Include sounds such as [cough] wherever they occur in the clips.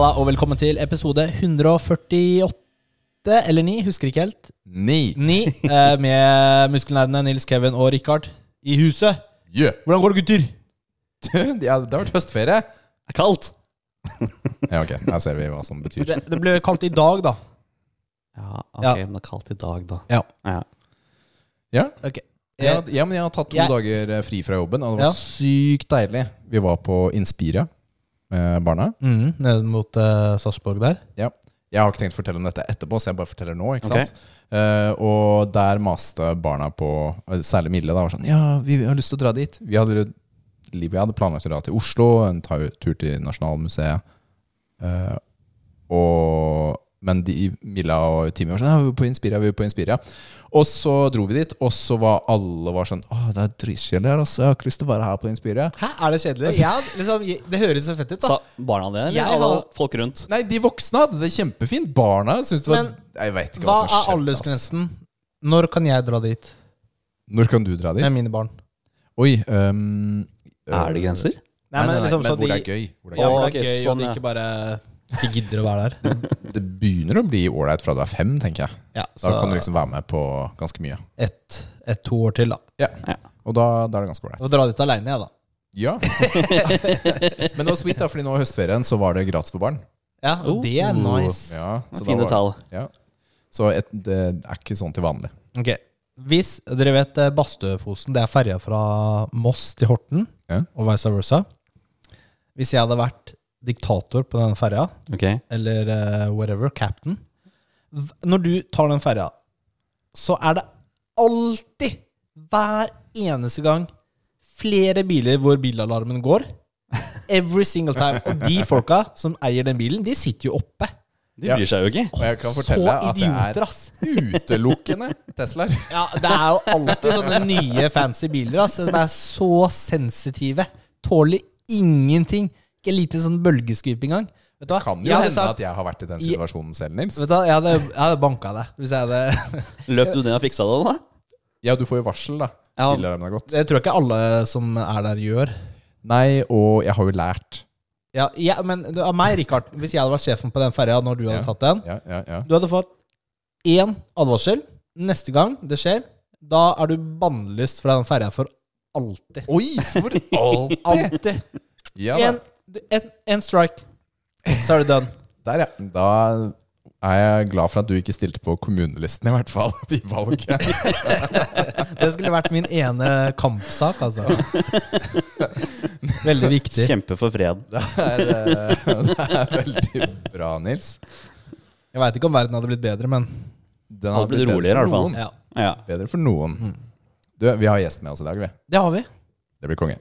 Halla og velkommen til episode 148 eller 9, husker ikke helt. 9. 9 eh, med muskelnerdene Nils, Kevin og Richard i huset. Yeah. Hvordan går det, gutter? Du, det har vært høstferie. Det er kaldt. Ja, ok. Her ser vi hva som betyr. Det, det ble kaldt i dag, da. Ja, ok, Ja. men det er kaldt i dag, da. Ja. Ja. Ja, Ok. ja, ja men jeg har tatt to Ja. dager eh, fri fra jobben, og det var Ja. sykt deilig. Vi var på Inspira med barna. Mm, nede mot uh, Sarpsborg der. Ja. Jeg har ikke tenkt å fortelle om dette etterpå, så jeg bare forteller nå. ikke Ok. sant? Uh, og der maste barna på, eh, særlig Mille, da var sånn Ja, vi har lyst til å dra dit. Vi hadde, vi hadde planlagt å dra til Oslo, en tur til Nasjonalmuseet. Uh, og, men de, Milla og Timmy var sånn Ja, vi er på Inspiria, vi er på Inspiria. Og så dro vi dit, og så var alle var sånn Å, det er dritkjedelig her, altså. Jeg har ikke lyst til å være her på Inspiria. Hæ, er det kjedelig? Ja, liksom, det høres så fett ut, da. Sa barna det, eller alle folk rundt? Nei, de voksne hadde det kjempefint. Barna syns det var Men Jeg vet ikke Hva hva, som er Hva ass. aldersgrensen? Når kan jeg dra dit Når kan du dra dit? med mine barn? Oi um, Er det grenser? Nei, men liksom men hvor de det er gøy. Hvor det, Ja, er hvor gøy. det er gøy, sånn, og de ikke bare ikke gidder å være der. det begynner å bli ålreit fra du er fem, tenker jeg. Ja, Da kan du liksom være med på ganske mye. ett, et, to år til, da. Ja. Ja. Og da, da er det ganske ålreit. Og dra dit aleine, jeg, da. Ja. [laughs] Men det var sweet, da, Fordi nå i høstferien så var det gratis for barn. Ja, og det er Oh. nice. Ja, så, Fine tall. ja. så et, det er ikke sånn til vanlig. Ok, Hvis dere vet eh, Bastøfosen, det er ferja fra Moss til Horten, Ja. og vice versa. Hvis jeg hadde vært diktator på den ferja, okay. eller uh, whatever, captain Når du tar den ferja, så er det alltid, hver eneste gang, flere biler hvor bilalarmen går. Every single time. Og de folka som eier den bilen, de sitter jo oppe. De bryr seg jo ikke. Og jeg kan Så fortelle at det idioter, er ass. utelukkende Teslaer. [laughs] Ja, det er jo alltid sånne nye fancy biler ass, som er så sensitive. Tåler ingenting. Ikke lite sånn bølgeskvip engang. Vet du hva? Kan jo hende sagt- at jeg har vært i den situasjonen selv, Nils. Vet du hva, jeg hadde, jeg hadde banka deg hvis jeg hadde [laughs] Løp du ned og fiksa det, da? Ja, du får jo varsel, da. Ja. Bilalarmen har gått. Det tror jeg ikke alle som er der, gjør. Nei, og jeg har jo lært. Ja, ja, men det- av meg, Richard, hvis jeg hadde vært sjefen på den ferja når du hadde Ja. tatt den Ja, ja, ja. Du hadde fått én advarsel. Neste gang det skjer, da er du bannlyst fra den ferja for alltid. Oi, for [laughs] alltid! Alltid. Ja, da. En, en, en strike, så er det done. [laughs] Der, ja. Da er jeg glad for at du ikke stilte på kommunelisten, i hvert fall, i valget. [laughs] Det skulle vært min ene kampsak, altså. Veldig viktig. Kjempe for fred. [laughs] Det er, eh, det er veldig bra, Nils. Jeg veit ikke om verden hadde blitt bedre, men Den Hadde blitt blitt roligere, i hvert fall. ja. Ja. Bedre for noen. Du, vi har gjest med oss i dag, vi. Det har vi. Det blir konge.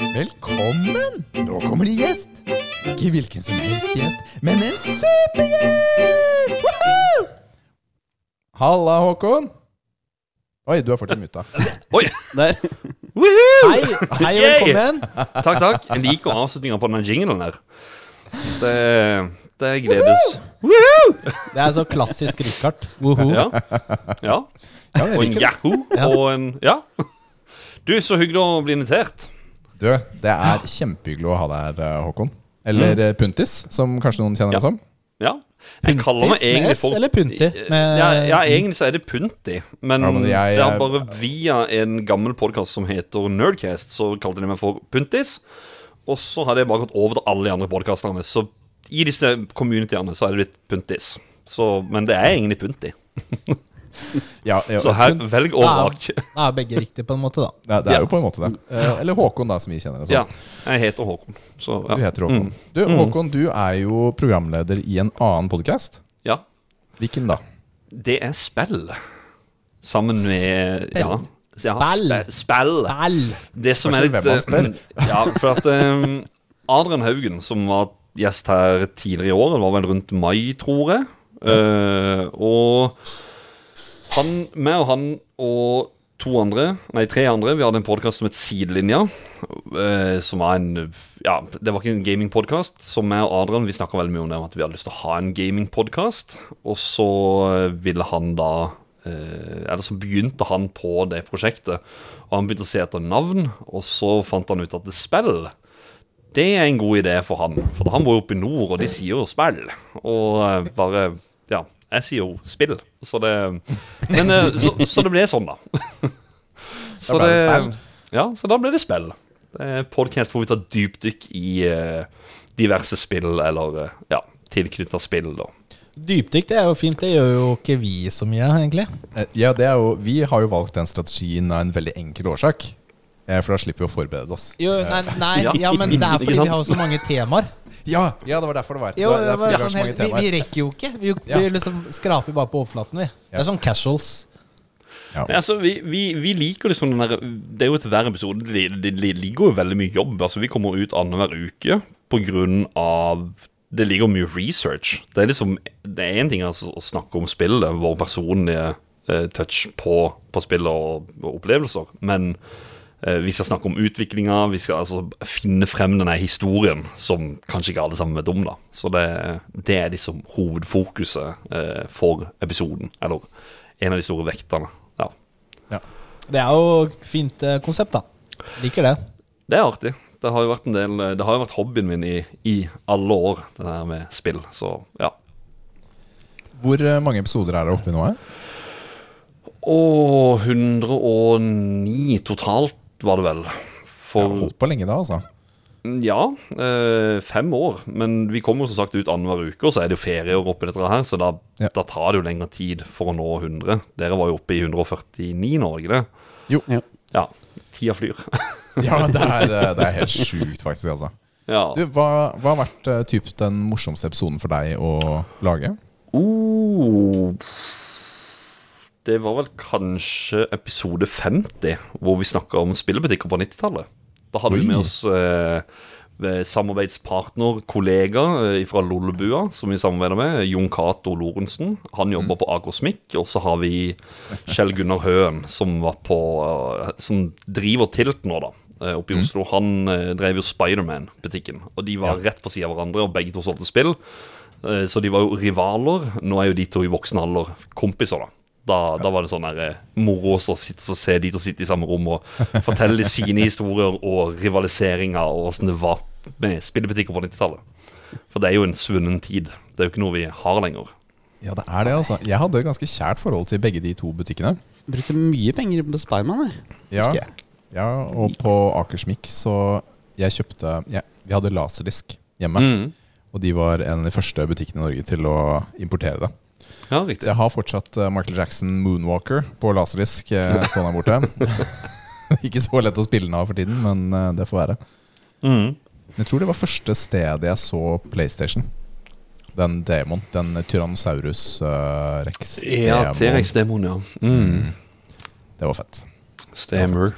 Velkommen! Nå kommer det gjest. Ikke hvilken som helst gjest, men en supergjest! Woohoo! Halla, Håkon. Oi, du er fortsatt muta. [laughs] Oi! Der. Hei, hei og velkommen. Takk, takk. Jeg liker avslutninga på denne jinglen her. Det, det gledes. Det er så klassisk Richard. Woho. Ja. ja. Ja, Og en yahoo. Og en Ja. Du, så hyggelig å bli invitert. Du, det er kjempehyggelig å ha deg her, eh, Håkon. Eller mm. Puntis, som kanskje noen kjenner Ja. deg som. Ja. Jeg kaller meg Puntis med egentlig S for eller Punti? Ja, ja, egentlig så er det Punti. Men, Ja, men jeg- det er bare via en gammel podkast som heter Nerdcast, så kalte de meg for Puntis. Og så hadde jeg bare gått over til alle de andre podkastene. Så i disse communityene så er det blitt Puntis. Så, men det er egentlig Punti. [laughs] [laughs] Ja, ja, Så her, velg og Ja. vrak. Da er begge riktige, på en måte, da. er- det er Ja. jo på en måte det. Eh, Eller Håkon, da, som vi kjenner det som. Ja. Jeg heter Håkon. Så, ja. Du heter Håkon. Mm. Du, Håkon, du er jo programleder i en annen podkast. Ja. Hvilken da? Det er spill. Sammen med Ja. ja Spill. Spill. Spill! Det som er litt eh. Ja, for at um, Adrian Haugen, som var gjest her tidligere i år, det var vel rundt mai, tror jeg. uh, og han, meg og han og to andre, nei tre andre, vi hadde en podkast som het Sidelinja. eh, som var en Ja, det var ikke en gamingpodkast. Så meg og Adrian vi snakka veldig mye om det, om at vi hadde lyst til å ha en gamingpodkast. Og så eh, ville han da eh, Eller så begynte han på det prosjektet. Og han begynte å se etter navn, og så fant han ut at det spill det er en god idé for han. For han bor jo oppe i nord, og de sier jo spill. Og bare Ja, jeg sier jo spill. Så det Men eh, så, så det ble sånn, da. [laughs] Så ble det spill. Ja, så da ble det spill. Det podkast hvor vi tar dypdykk i eh, diverse spill, eller eh, ja, tilknytta spill, da. Dypdykk det er jo fint. Det gjør jo ikke vi så mye, egentlig. Eh, Ja, det er jo Vi har jo valgt den strategien av en veldig enkel årsak. For da slipper vi å forberede oss. Jo, nei, nei Ja. ja, men det er fordi vi har så mange temaer. Ja, ja det var derfor det var. Jo, det det var sånn helt, vi, vi rekker jo ikke. Vi, vi liksom skraper bare på overflaten, vi. Det er sånn casuals. Nei, altså, vi, vi, vi liker liksom den der Det er jo til hver episode Det, det, det ligger jo veldig mye jobb. Altså, vi kommer ut annenhver uke på grunn av Det ligger mye research. Det er liksom Det er én ting altså, å snakke om spillet, vår personlige eh, touch på, på spillet og, og opplevelser, men vi skal snakke om utviklinga. Vi skal altså finne frem denne historien som kanskje ikke alle sammen vet om. da Så det, det er liksom hovedfokuset eh, for episoden. Eller en av de store vektene. Ja. Det er jo fint eh, konsept, da. Liker det. Det er artig. Det har jo vært en del Det har jo vært hobbyen min i, i alle år, det der med spill. Så ja. Hvor eh, mange episoder er det oppi nå? her? Og 109 totalt, var det vel. For har holdt på lenge da, altså. ja, øh, fem år. Men vi kommer som sagt ut annenhver uke, og så er det jo ferieår oppi dette her, så da, Ja. da tar det jo lengre tid for å nå 100. Dere var jo oppe i 149 nå, ikke det? Jo. Ja. Ja. Tida flyr. [laughs] Ja, det er, eh, det er helt [laughs] sjukt, faktisk. altså ja. Du, hva, hva har vært eh, typ den morsomste episoden for deg å lage? Uh, det var vel kanskje episode 50, hvor vi snakka om spillebutikker på 90-tallet. Da hadde vi med oss eh, eh, samarbeidspartner, kollega eh, fra Lollebua, som vi samarbeider med, Jon Cato Lorentzen. Han jobber på Agrosmic. Og så har vi Kjell Gunnar Høen, som, var på, eh, som driver Tilt nå, da. eh, Oppe i Oslo. Han eh, drev jo Spiderman-butikken. Og de var rett på sida av hverandre, og begge to solgte spill. Så de var jo rivaler. Nå er jo de to i voksen alder kompiser, da. Da, da var det sånn der, eh, moro å sitte og se de to sitte i samme rom og fortelle sine historier og rivaliseringer og åssen det var med spillebutikker på 90-tallet. For det er jo en svunnen tid. Det er jo ikke noe vi har lenger. Ja, det er det, altså. Jeg hadde et ganske kjært forhold til begge de to butikkene. Brukte mye penger på Spiderman. Ja, jeg. ja og på Akersmik så Jeg kjøpte ja, Vi hadde laserdisk hjemme. Mm. Og de var en av de første butikkene i Norge til å importere det. Ja, Så riktig. jeg har fortsatt eh, Michael Jackson Moonwalker på laserdisk eh, stående her borte. [laughs] Ikke så lett å spille den av for tiden, men eh, det får være. Mm. Jeg tror det var første stedet jeg så PlayStation. Den demon. Den Tyrannosaurus uh, rex. Ja. T-rex-demon, ja. Mm. Det var fett. Stemmer.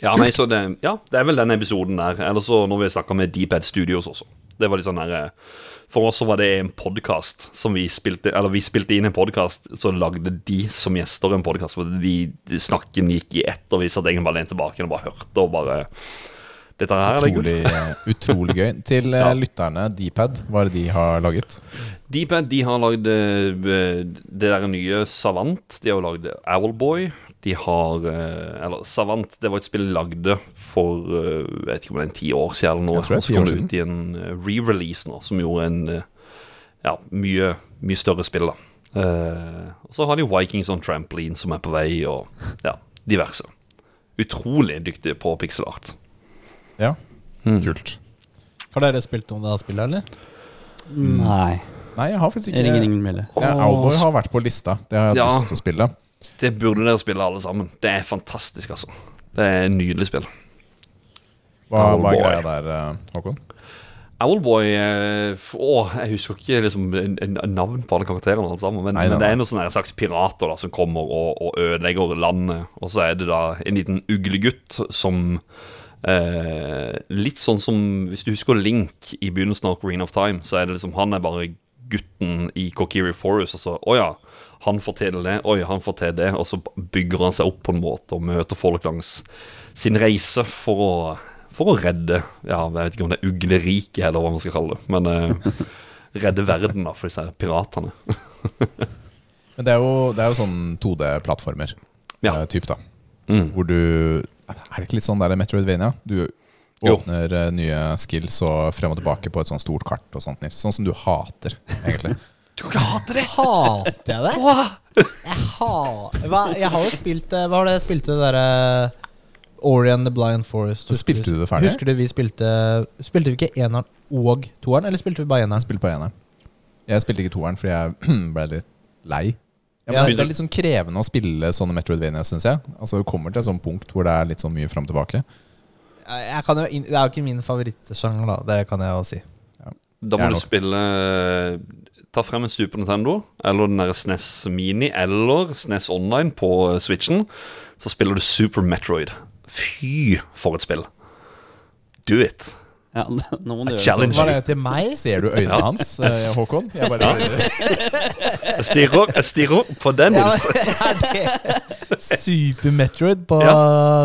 Ja, nei, så det, ja, det er vel den episoden der. Eller så når vi snakker med Deephead Studios også. Det var litt sånn der eh, For oss så var det en podkast som vi spilte Eller vi spilte inn en podkast, så lagde de som gjester en podkast. De, de snakken gikk i ett, og vi satt egentlig bare lent tilbake og bare hørte og bare Dette her er. Utrolig, eh, utrolig gøy. Til eh, [laughs] Ja. lytterne, Dpad, hva er det de har laget? Dpad de har lagd det der nye Savant. De har jo lagd Owlboy. De har eh, Eller Savant, det var et spill lagd lagde for eh, Jeg vet ikke om det er en ti år siden eller noe. Og så kom det ut i en eh, re-release nå, som gjorde en ja, mye, mye større spill, da. Uh, og så har de Vikings on Trampoline som er på vei, og ja, diverse. Utrolig dyktige på pixel art. Ja, Mm. kult. Har dere spilt noe det spillet, eller? Nei. Nei, jeg har faktisk ikke ringer ikke ingen ja, Owlboy har vært på lista. Det har jeg hatt Ja. lyst til å spille. Det burde dere spille alle sammen. Det er fantastisk, altså. Det er et nydelig spill. Hva, er greia der, eh, Håkon? Owlboy eh, Å, jeg husker ikke liksom, en, en navn på alle karakterene, alle sammen, men, Nei, nei, men det er noen sånne slags pirater da, som kommer og, og ødelegger landet. Og så er det da en liten uglegutt som eh, Litt sånn som Hvis du husker Link i begynnelsen av Green of Time, så er det liksom han er bare gutten i Kokiri Forest, og så Å ja, han får til det. Oi, han får til det. Og så bygger han seg opp på en måte og møter folk langs sin reise for å for å redde Ja, jeg vet ikke om det er ugleriket, eller hva man skal kalle det. Men eh, [laughs] redde verden da, for disse piratene. [laughs] Men det er jo, det er jo sånn 2D-plattformer. Ja. eh, typ da Mm. Hvor du Er det ikke litt sånn der Metroidvania? Du Åpner jo. nye skills og frem og tilbake på et sånt stort kart og sånt. Sånn som du hater, egentlig. [laughs] Du kan ikke hate det! Hater jeg det? Jeg, ha, hva, jeg har jo spilt eh, Hva var det jeg spilte det derre Ori and the Blind Forest? Husker Spilte du det ferdig? Husker du vi spilte Spilte vi ikke eneren og toeren, eller spilte vi bare eneren? Spilte på eneren. Jeg spilte ikke toeren fordi jeg [clears throat] ble litt lei. Ja, men Ja. det- er litt sånn krevende å spille sånne Metroidvania, syns jeg. Altså Det kommer til et sånt punkt hvor det er litt sånn mye fram og tilbake. Jeg, jeg kan jo, det er jo ikke min favorittsjanger, da. Det kan jeg jo si. Da må Jeg du nok- spille Ta frem en Super Nintendo eller den der SNES Mini eller SNES Online på eh, Switchen. Så spiller du Super Metroid. Fy, for et spill. Do it. Ja, nå må du gjøre det. sånn. Var det til meg? Ser du øynene Ja. hans, eh, Håkon? Jeg bare Jeg stirrer, jeg stirrer på den, Nils. [laughs] er Super Metroid på Ja.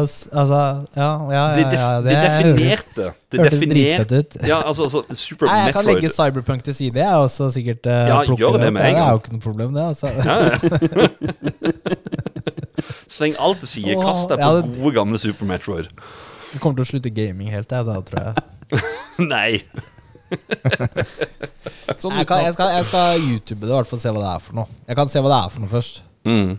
Altså, ja, ja, ja, Det, ja, det, det definerte Det hørtes definerte dritfett ut. Ja, altså, altså Super Nei, jeg kan legge Cyberpunk til side. Jeg er også sikkert uh, Ja, gjør det med en gang. Det er jo ikke noe problem, det. Altså. [laughs] Sleng alt til side. Kast deg ja, på det- gode, gamle Super Metroid. Du kommer til å slutte gaming helt, jeg, da, tror jeg. [laughs] Nei. [laughs] sånn Jeg, kan, jeg, skal, jeg skal YouTube det, i hvert fall se hva det er for noe. Jeg kan se hva det er for noe først. Mm.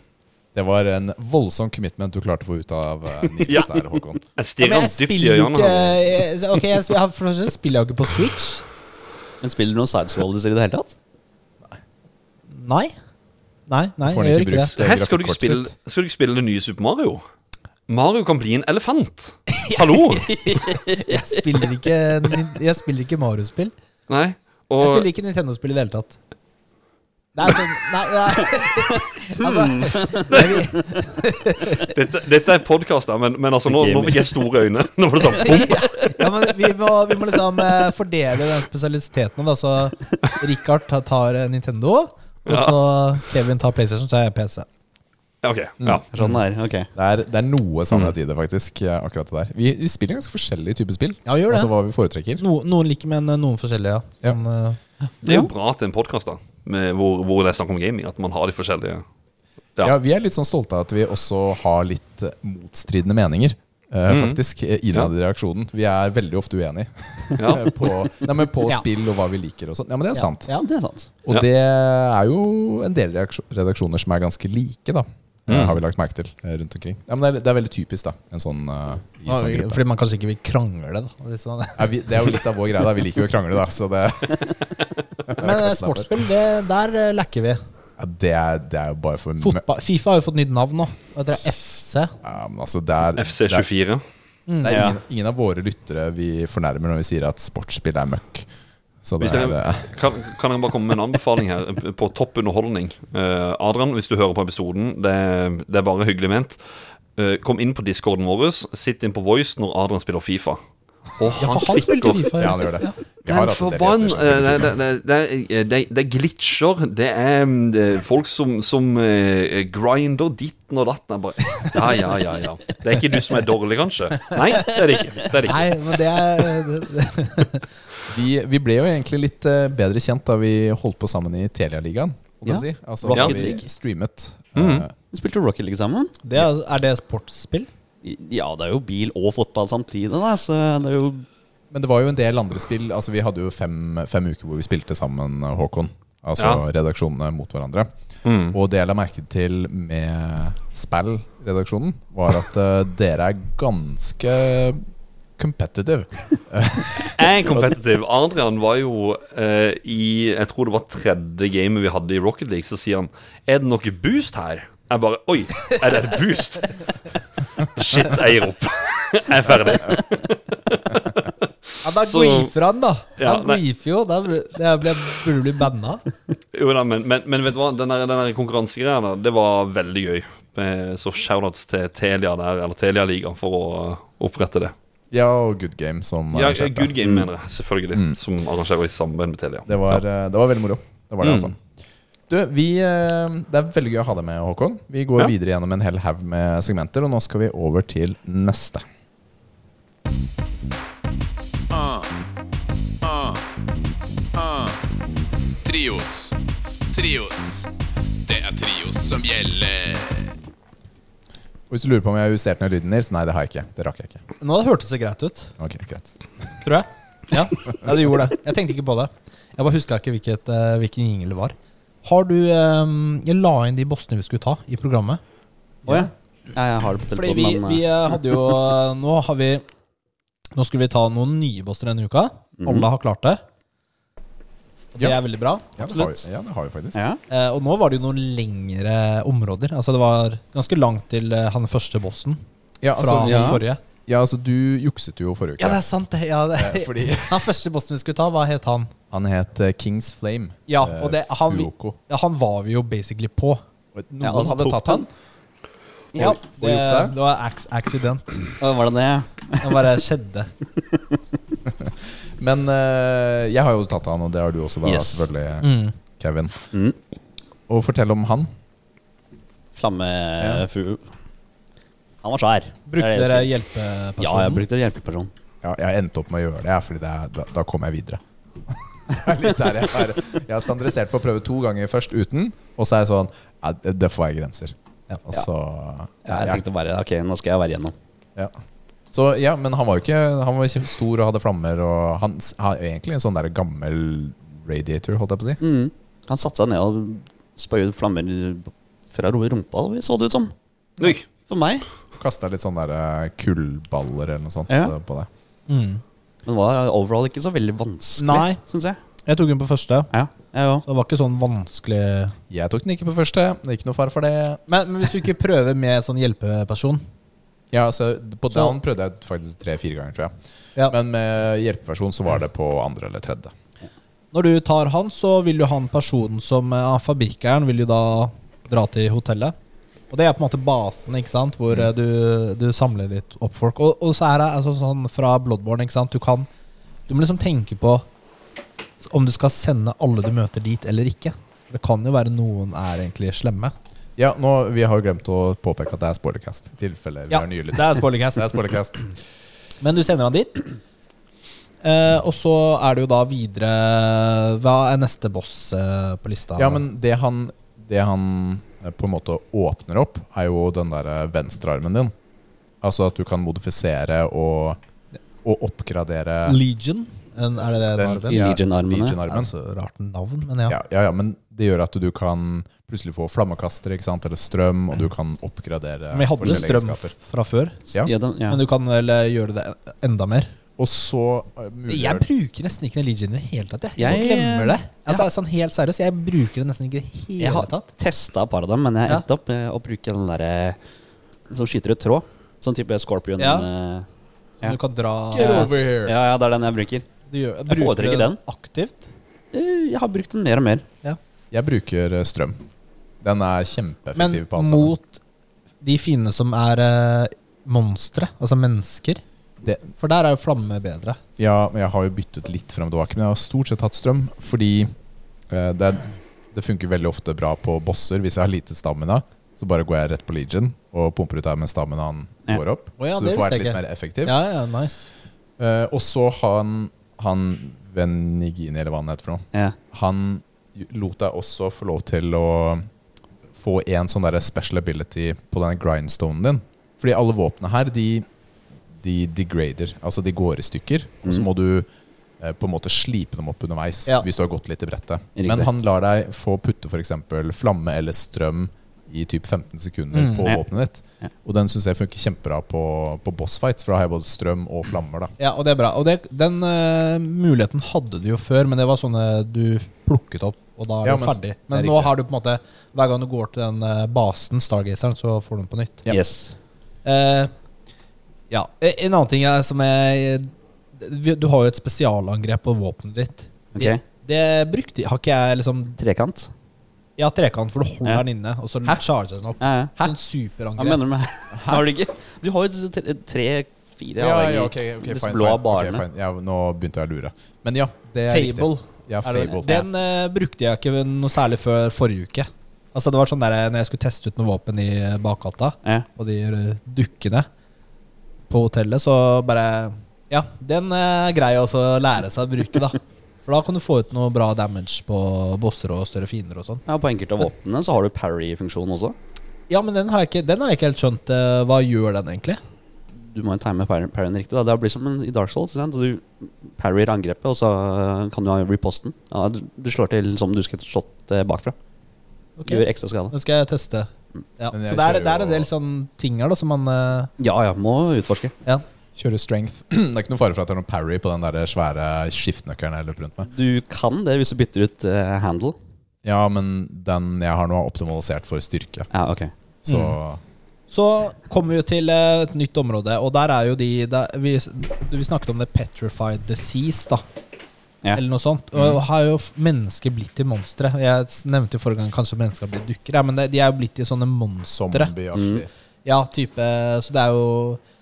Det var en voldsom commitment du klarte å få ut av eh, [laughs] Nils Ja. der, Håkon. Jeg Ja, stirrer men han dypt i spiller jo øynene. ikke jeg, Ok, jeg, spiller, For det første spiller jeg jo ikke på Switch. Men spiller du noen sidescrollers i det hele tatt? Nei. Nei, nei jeg gjør ikke det. det Her skal du, ikke spille, skal du ikke spille det nye Super Mario? Mario kan bli en elefant. [laughs] Hallo! [laughs] Jeg spiller ikke, jeg spiller ikke Mario-spill. Nei. Jeg spiller ikke Nintendo-spill i det hele tatt. Nei, sånn Nei, nei. [laughs] altså vil- dette, dette er podkast, men, men altså, nå, nå fikk jeg store øyne. Nå var det sånn bom. ja, men vi, må, vi må liksom eh, fordele den spesialiteten. Da. Så Richard tar- tar eh, Nintendo, og så Kevin tar PlayStation, så er jeg PC. Ok, ja. Sånn der, ok Det er, det er noe samlet i det, faktisk. eh, Akkurat det der Vi, vi spiller ganske forskjellige typer spill. Ja, gjør det. Altså hva vi foretrekker. No, noen liker, men eh, noen forskjellige, ja. Ja. Men, uh, Det er jo bra til en podkast hvor, hvor det er snakk om gaming, at man har de forskjellige Ja. Ja. Vi er litt sånn stolte av at vi også har litt motstridende meninger. Uh, mm. Faktisk Innad i reaksjonen. Vi er veldig ofte uenige Ja. [laughs] på, nei, men på Ja. spill og hva vi liker. Og sånt. ja, men det er sant. Ja, det er sant. Og Ja. det er jo en del redaksjoner som er ganske like, da. Mm. Har vi lagt merke til eh, rundt omkring. Ja, men det er, det er veldig typisk, da. En sånn, uh, i sånn gruppe. fordi man kanskje ikke vil krangle, da. Hvis man, Ja, vi, det er jo litt av vår greie, da. Vi liker jo å krangle, da. Så det, [laughs] men eh, sportsspill, det, der lekker lacker vi. ja, det, er, det er jo bare for Fotball, Fifa har jo fått nytt navn nå. Det er FC. Ja, men altså, det er, det er, FC24. det er Ja. ingen, ingen av våre lyttere vi fornærmer når vi sier at sportsspill er møkk. Så det Hvis er eh, kan, kan jeg bare komme med en anbefaling her [laughs] på topp underholdning? Uh, Adrian, hvis du hører på episoden, det, det er bare hyggelig ment. Uh, kom inn på discorden vår. Sitt inn på Voice når Adrian spiller Fifa. Og Ja, for han spilte. Fifa. Ja, han gjør det. Det er er glitcher. Det er, mm, det er folk som, som uh, grinder ditten og datten. Bare, ja, ja, ja, ja. Det er ikke du som er dårlig, kanskje? Nei, det er det ikke. Det er det ikke. Nei, men det er [laughs] det, det, Vi, vi ble jo egentlig litt eh, bedre kjent da vi holdt på sammen i Telialigaen. Ja. Si. Altså, Rocket vi League. streamet. Mm. Vi spilte Rocket League sammen. det er, er det sportsspill? Ja, det er jo bil og fotball samtidig, da, så det er jo Men det var jo en del andre spill. Altså Vi hadde jo fem, fem uker hvor vi spilte sammen, eh, Håkon. Altså Ja. redaksjonene mot hverandre. Mm. Og det jeg la merke til med Spell-redaksjonen, var at uh, dere er ganske competitive. [laughs] Jeg er competitive. Adrian var jo eh, i Jeg tror det var tredje gamet vi hadde i Rocket League. Så sier han Er det noe boost her? Jeg bare Oi, er det et boost? [laughs] Shit, jeg gir opp. [laughs] Jeg er ferdig. Ja, Da griefer han, da. Ja, han nei. griefer jo. Da burde du bli banna. Jo da, men, men, men vet du hva? Den der, den der konkurransegreia der, det var veldig gøy. Eh, Så shoutouts til Telia der, eller Telia-ligaen, for å opprette det. Ja, og Good Game som Ja, arrangerte. Good Game, mener jeg, selvfølgelig. Mm. Som arrangerer i samarbeid med Telia. Det var, ja. det var veldig moro. Det var det, Mm. altså. Du, vi, eh, det er veldig gøy å ha deg med, Håkon. Vi går Ja. videre gjennom en hel haug med segmenter, og nå skal vi over til neste. Trios. Trios. Det er Trios som gjelder. Og hvis du lurer på om jeg har justert ned lyden, deres, nei, det har jeg ikke. Det rakk jeg ikke. Nå hadde det hørtes det greit ut, Ok, greit. tror jeg. Ja, ja du gjorde det. Jeg tenkte ikke på det. Jeg bare huska ikke hvilket, eh, hvilken jingle det var. Har du eh, Jeg la inn de bossene vi skulle ta i programmet. Å ja. ja. Jeg har det på Fordi telefonen, vi, men vi eh, eh, hadde jo [laughs] eh, Nå har vi Nå skulle vi ta noen nye bosser denne uka. Mhm. Alle har klart det. Og Det Ja. er veldig bra. Ja, det har, vi- ja, det har vi faktisk. ja. Eh, og nå var det jo noen lengre områder. Altså Det var ganske langt til eh, han første bossen Ja, fra altså, den ja. forrige. ja, altså du jukset jo forrige uke. Ja, det er sant, det. Ja, det. Eh, fordi [laughs] Han første bossen vi skulle ta, hva het han? han het eh, Kings Flame. Ja, eh, og det, han, vi- ja, han var vi jo basically på. Noen Ja, altså, hadde tok tatt han. Ja, og det, det var accident. Hva Var det det? Det bare skjedde. [laughs] Men uh, jeg har jo tatt han, og det har du også, da, Yes. selvfølgelig, Mm. Kevin. Mm. Og fortell om han. Flammefu. Han var svær. Brukte er dere hjelpepersonen? Ja, jeg brukte hjelpeperson. Ja, jeg endte opp med å gjøre det, ja, Fordi det er, da, da kom jeg videre. [laughs] Det er litt der jeg har standardisert på å prøve to ganger først uten, og så er jeg sånn ja, det, det får være grenser. Ja. Og så Ja, jeg tenkte bare ok, nå skal jeg være igjennom. ja. Så ja, men han var jo ikke Han var ikke stor og hadde flammer, og han har egentlig en sånn der gammel radiator, holdt jeg på å si. Mm. Han satte seg ned og spøyde flammer fra rumpa, i rumpa, så det ut som. Oi. For meg. Kasta litt sånne der eh, kullballer eller noe sånt Ja. eh, på det. Mm. Men det var overall ikke så veldig vanskelig, Nei. syns jeg. Jeg tok den på første. Ja. Så det var ikke sånn vanskelig Jeg tok den ikke på første. Det er ikke noe fare for det. Men, men hvis du ikke prøver med sånn hjelpeperson Ja, altså På Så- down prøvde jeg faktisk tre-fire ganger, tror jeg. Ja. Men med hjelpeperson så var det på andre eller tredje. Når du tar han, så vil jo han personen som er Fabrikkeieren vil jo da dra til hotellet. Og det er på en måte basen, ikke sant hvor mm. du, du samler litt opp folk. Og, og så er det altså sånn fra Bloodborne, ikke sant. Du kan Du må liksom tenke på om du skal sende alle du møter dit eller ikke. Det kan jo være noen er egentlig slemme. Ja, nå, Vi har jo glemt å påpeke at det er spoilercast. I tilfelle vi Ja, har nye det er spoilercast. Det er spoilercast. Men du sender han dit. Eh, og så er det jo da videre Hva er neste boss eh, på lista? Ja, men det han, det han eh, på en måte åpner opp, er jo den der eh, venstrearmen din. Altså at du kan modifisere og, og oppgradere Legion? En, er det det den, den ja, Legion-armene. Legion-armen. Altså, rart navn, men ja. Ja, ja, ja, men det gjør at du kan plutselig få flammekaster ikke sant? eller strøm, og du kan oppgradere Men vi hadde forskjellige strøm fra før. Ja. Ja, den, ja. Men du kan vel eh, gjøre det enda mer? Og så eh, muliggjør Jeg bruker nesten ikke den Legion i det hele tatt. Jeg, jeg Jeg- glemmer det. Altså, sånn Helt seriøst, jeg bruker det nesten ikke i det Jeg hele har tatt. testa et par av dem, men jeg Ja. endte opp med å bruke den derre som skyter ut tråd. Sånn type Scorpion. Ja. eh, Ja. du kan dra Get over here! Ja, ja, det er den jeg bruker. du gjør, Jeg Bruker foretrekker den aktivt? Eh, Jeg har brukt den mer og mer. Jeg bruker eh, strøm. Den er kjempeeffektiv Men på alt sammen. mot de fiendene som er eh, monstre, altså mennesker Det- For der er jo flamme bedre. Ja, men jeg har jo byttet litt frem og tilbake, men jeg har stort sett hatt strøm. Fordi eh, det, det funker veldig ofte bra på bosser. Hvis jeg har lite stamina, så bare går jeg rett på Legion og pumper ut der mens staminaen Ja. går opp. Å ja, så det du får visste vært jeg litt ikke. mer effektiv. Ja, ja, nice. Eh, og så han, han Venigini, eller hva han heter for noe, Ja. han lot deg også få lov til å få en sånn der special ability på den grindstonen din. Fordi alle våpnene her, de, de degrader. Altså de går i stykker. Og så Mm. må du eh, på en måte slipe dem opp underveis Ja. hvis du har gått litt i brettet. Riktig. Men han lar deg få putte f.eks. flamme eller strøm i typ 15 sekunder Mm. på Ja. våpenet ditt. Ja. Og den syns jeg funker kjempebra på, på boss fights, for da har jeg både strøm og flammer. da Ja, og det er bra. Og det, den uh, muligheten hadde du jo før, men det var sånne du plukket opp, og da er Ja, du ferdig. er Men nå har du på en måte Hver gang du går til den eh, basen, Stargazeren, så får du den på nytt. Ja. Yes. Uh, ja. Eh, En annen ting er som er Du har jo et spesialangrep på våpenet ditt. Okay. Det, det brukte Har ikke jeg liksom Trekant. Ja, trekant, for du holder Ja. den inne, og så charger den opp. Ja, ja. Sånn superangrep. Hva mener du med [laughs] Har du ikke? Du har jo tre- tre-fire Ja, ja, ok, okay, fine, blå fine, ok, barene. fine. Ja, nå begynte jeg å lure. Men ja, det er Fable. riktig. Ja, Fable. den eh, brukte jeg ikke noe særlig før forrige uke. Altså Det var sånn der Når jeg skulle teste ut noe våpen i bakgata, Ja. og de eh, dukkene på hotellet, så bare Ja, den er grei også å lære seg å bruke, da. For da kan du få ut noe bra damage på bosser og større fiender og sånn. ja, På enkelte av våpnene så har du parry-funksjon også. Ja, men den har jeg ikke, den har jeg ikke helt skjønt. eh, hva gjør den egentlig? Du må jo time par- parryen riktig. da Det blir som en, i Dark Souls. Du parryer angrepet, og så øh, kan du ha reposten. Ja, du, du slår til som du skulle slått eh, bakfra. Okay. Gjør ekstra skade. Den skal jeg teste. Ja. Jeg Så det er, det er en del sånne ting her da som man uh... Ja ja, må utforske. Ja. Kjøre strength. [clears throat] Det er ikke noe fare for at det er noe parry på den der svære skiftenøkkelen jeg løper rundt med. Du kan det hvis du bytter ut uh, handle. Ja, men den jeg har nå, er optimalisert for styrke. Ja, ok. Så Så kommer vi jo til eh, et nytt område, og der er jo de der, vi, vi snakket om det petrified disease, da. Ja. Eller noe sånt. Og har jo mennesker blitt til monstre. Jeg nevnte jo forrige gang kanskje mennesker har blitt dukker, ja, men det, de er jo blitt til sånne monstre. Mm. Ja, type Så det er jo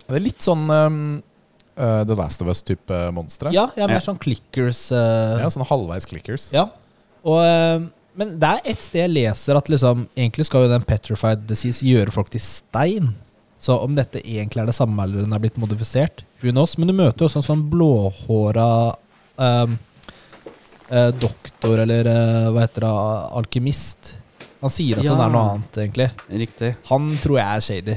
Det er litt sånn um, uh, The Last of Us-type monstre. Ja, ja mer Ja. sånn clickers. Uh, Ja, sånn halvveis clickers. Ja. Og, eh, men det er et sted jeg leser at liksom Egentlig skal jo den petrified disease gjøre folk til stein. Så om dette egentlig er det samme eller den er blitt modifisert Who knows? Men du møter jo også en sånn blåhåra um, eh, doktor, eller eh, hva heter det, alkymist. Han sier at Ja. han er noe annet, egentlig. Riktig. Han tror jeg er shady.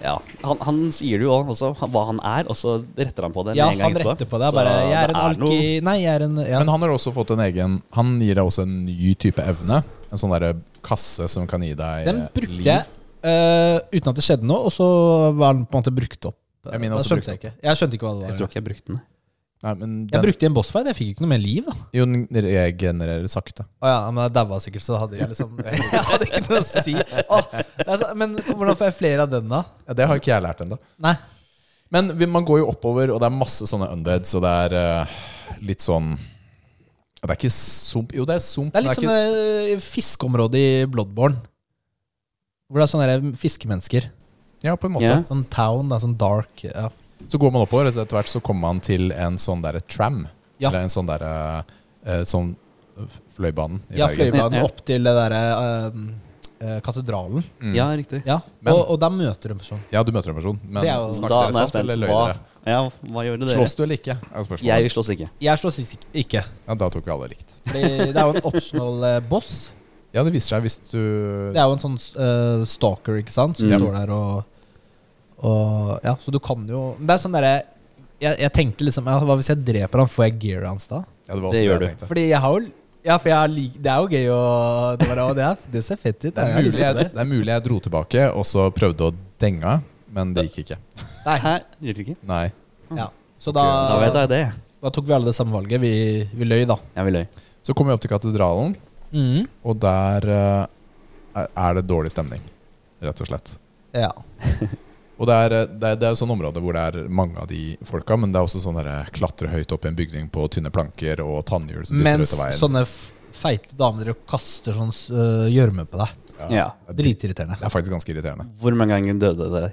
Ja, han, han sier det jo også, hva han er, og så retter han på det Ja, med en gang han retter på det. Bare, jeg er en alki... Nei, jeg er en ja. Men han har også fått en egen Han gir deg også en ny type evne. En sånn derre kasse som kan gi deg Den eh, brukte liv. jeg uh, uten at det skjedde noe, og så var den på en måte brukt opp. Jeg Da skjønte brukt jeg ikke. Jeg skjønte ikke hva det var. Jeg tror ikke jeg brukte den. Nei, men Jeg brukte i en bossfight, jeg fikk ikke noe mer liv, da. jo, den regenererer sakte. Å ja, men jeg daua sikkert, så da hadde jeg liksom [laughs] Jeg hadde ikke noe å si. Åh, det er men hvordan får jeg flere av den, da? Ja, det har ikke jeg lært ennå. Men man går jo oppover, og det er masse sånne undeads, og det er uh, litt sånn Det er ikke sump Jo, det er sump. Det er litt sånn ikke, fiskeområde i Bloodborne. Hvor det er sånne fiskemennesker. ja, på en måte. Yeah. Sånn town, da, sånn dark. Ja. Så går man oppover, og så etter hvert så kommer man til en sånn derre tram. Ja. Eller en sånn derre eh, Sånn Fløibanen i Ja. Fløibanen opp til det derre eh, katedralen. Mm. Ja, riktig. Ja, Men- og, og der møter du en person. Ja, du møter en person, men Det jo- snakker Da dere er sant, eller løy dere? ja, hva gjorde dere? Slåss du eller ikke? er spørsmålet. Jeg slåss ikke. Jeg slåss ikke. Ja, da tok vi alle likt. Fordi det er jo en optional eh, boss. Ja, det viser seg hvis du Det er jo en sånn uh, stalker, ikke sant, som Mm. står der og, og Ja, så du kan jo Det er sånn derre jeg, jeg tenkte liksom ja, Hva hvis jeg dreper han, får jeg gear hans da? Ja, det var Det også gjør det du. jeg tenkte. Fordi jeg har jo Ja, for lik, det er jo gøy å det, bare, det, er, det ser fett ut. Det er, mulig på jeg, det. det er mulig jeg dro tilbake og så prøvde å denge, men det gikk ikke. Nei. Hæ? Gikk ikke? Nei. Ja. Så da, Da vet jeg det. da tok vi alle det samme valget. Vi, vi løy, da. Ja, vi løy. Så kom vi opp til katedralen, Mhm. og der eh, er det dårlig stemning, rett og slett. Ja. [laughs] Og det er, eh, det er, det er sånn område hvor det er mange av de folka, men det er også sånn der, klatre høyt opp i en bygning på tynne planker og tannhjul som Mens ut av veien. sånne feite damer og kaster sånn gjørme uh, på deg. Ja. Det er- Dritirriterende. Det er faktisk ganske irriterende. Hvor mange ganger døde dere?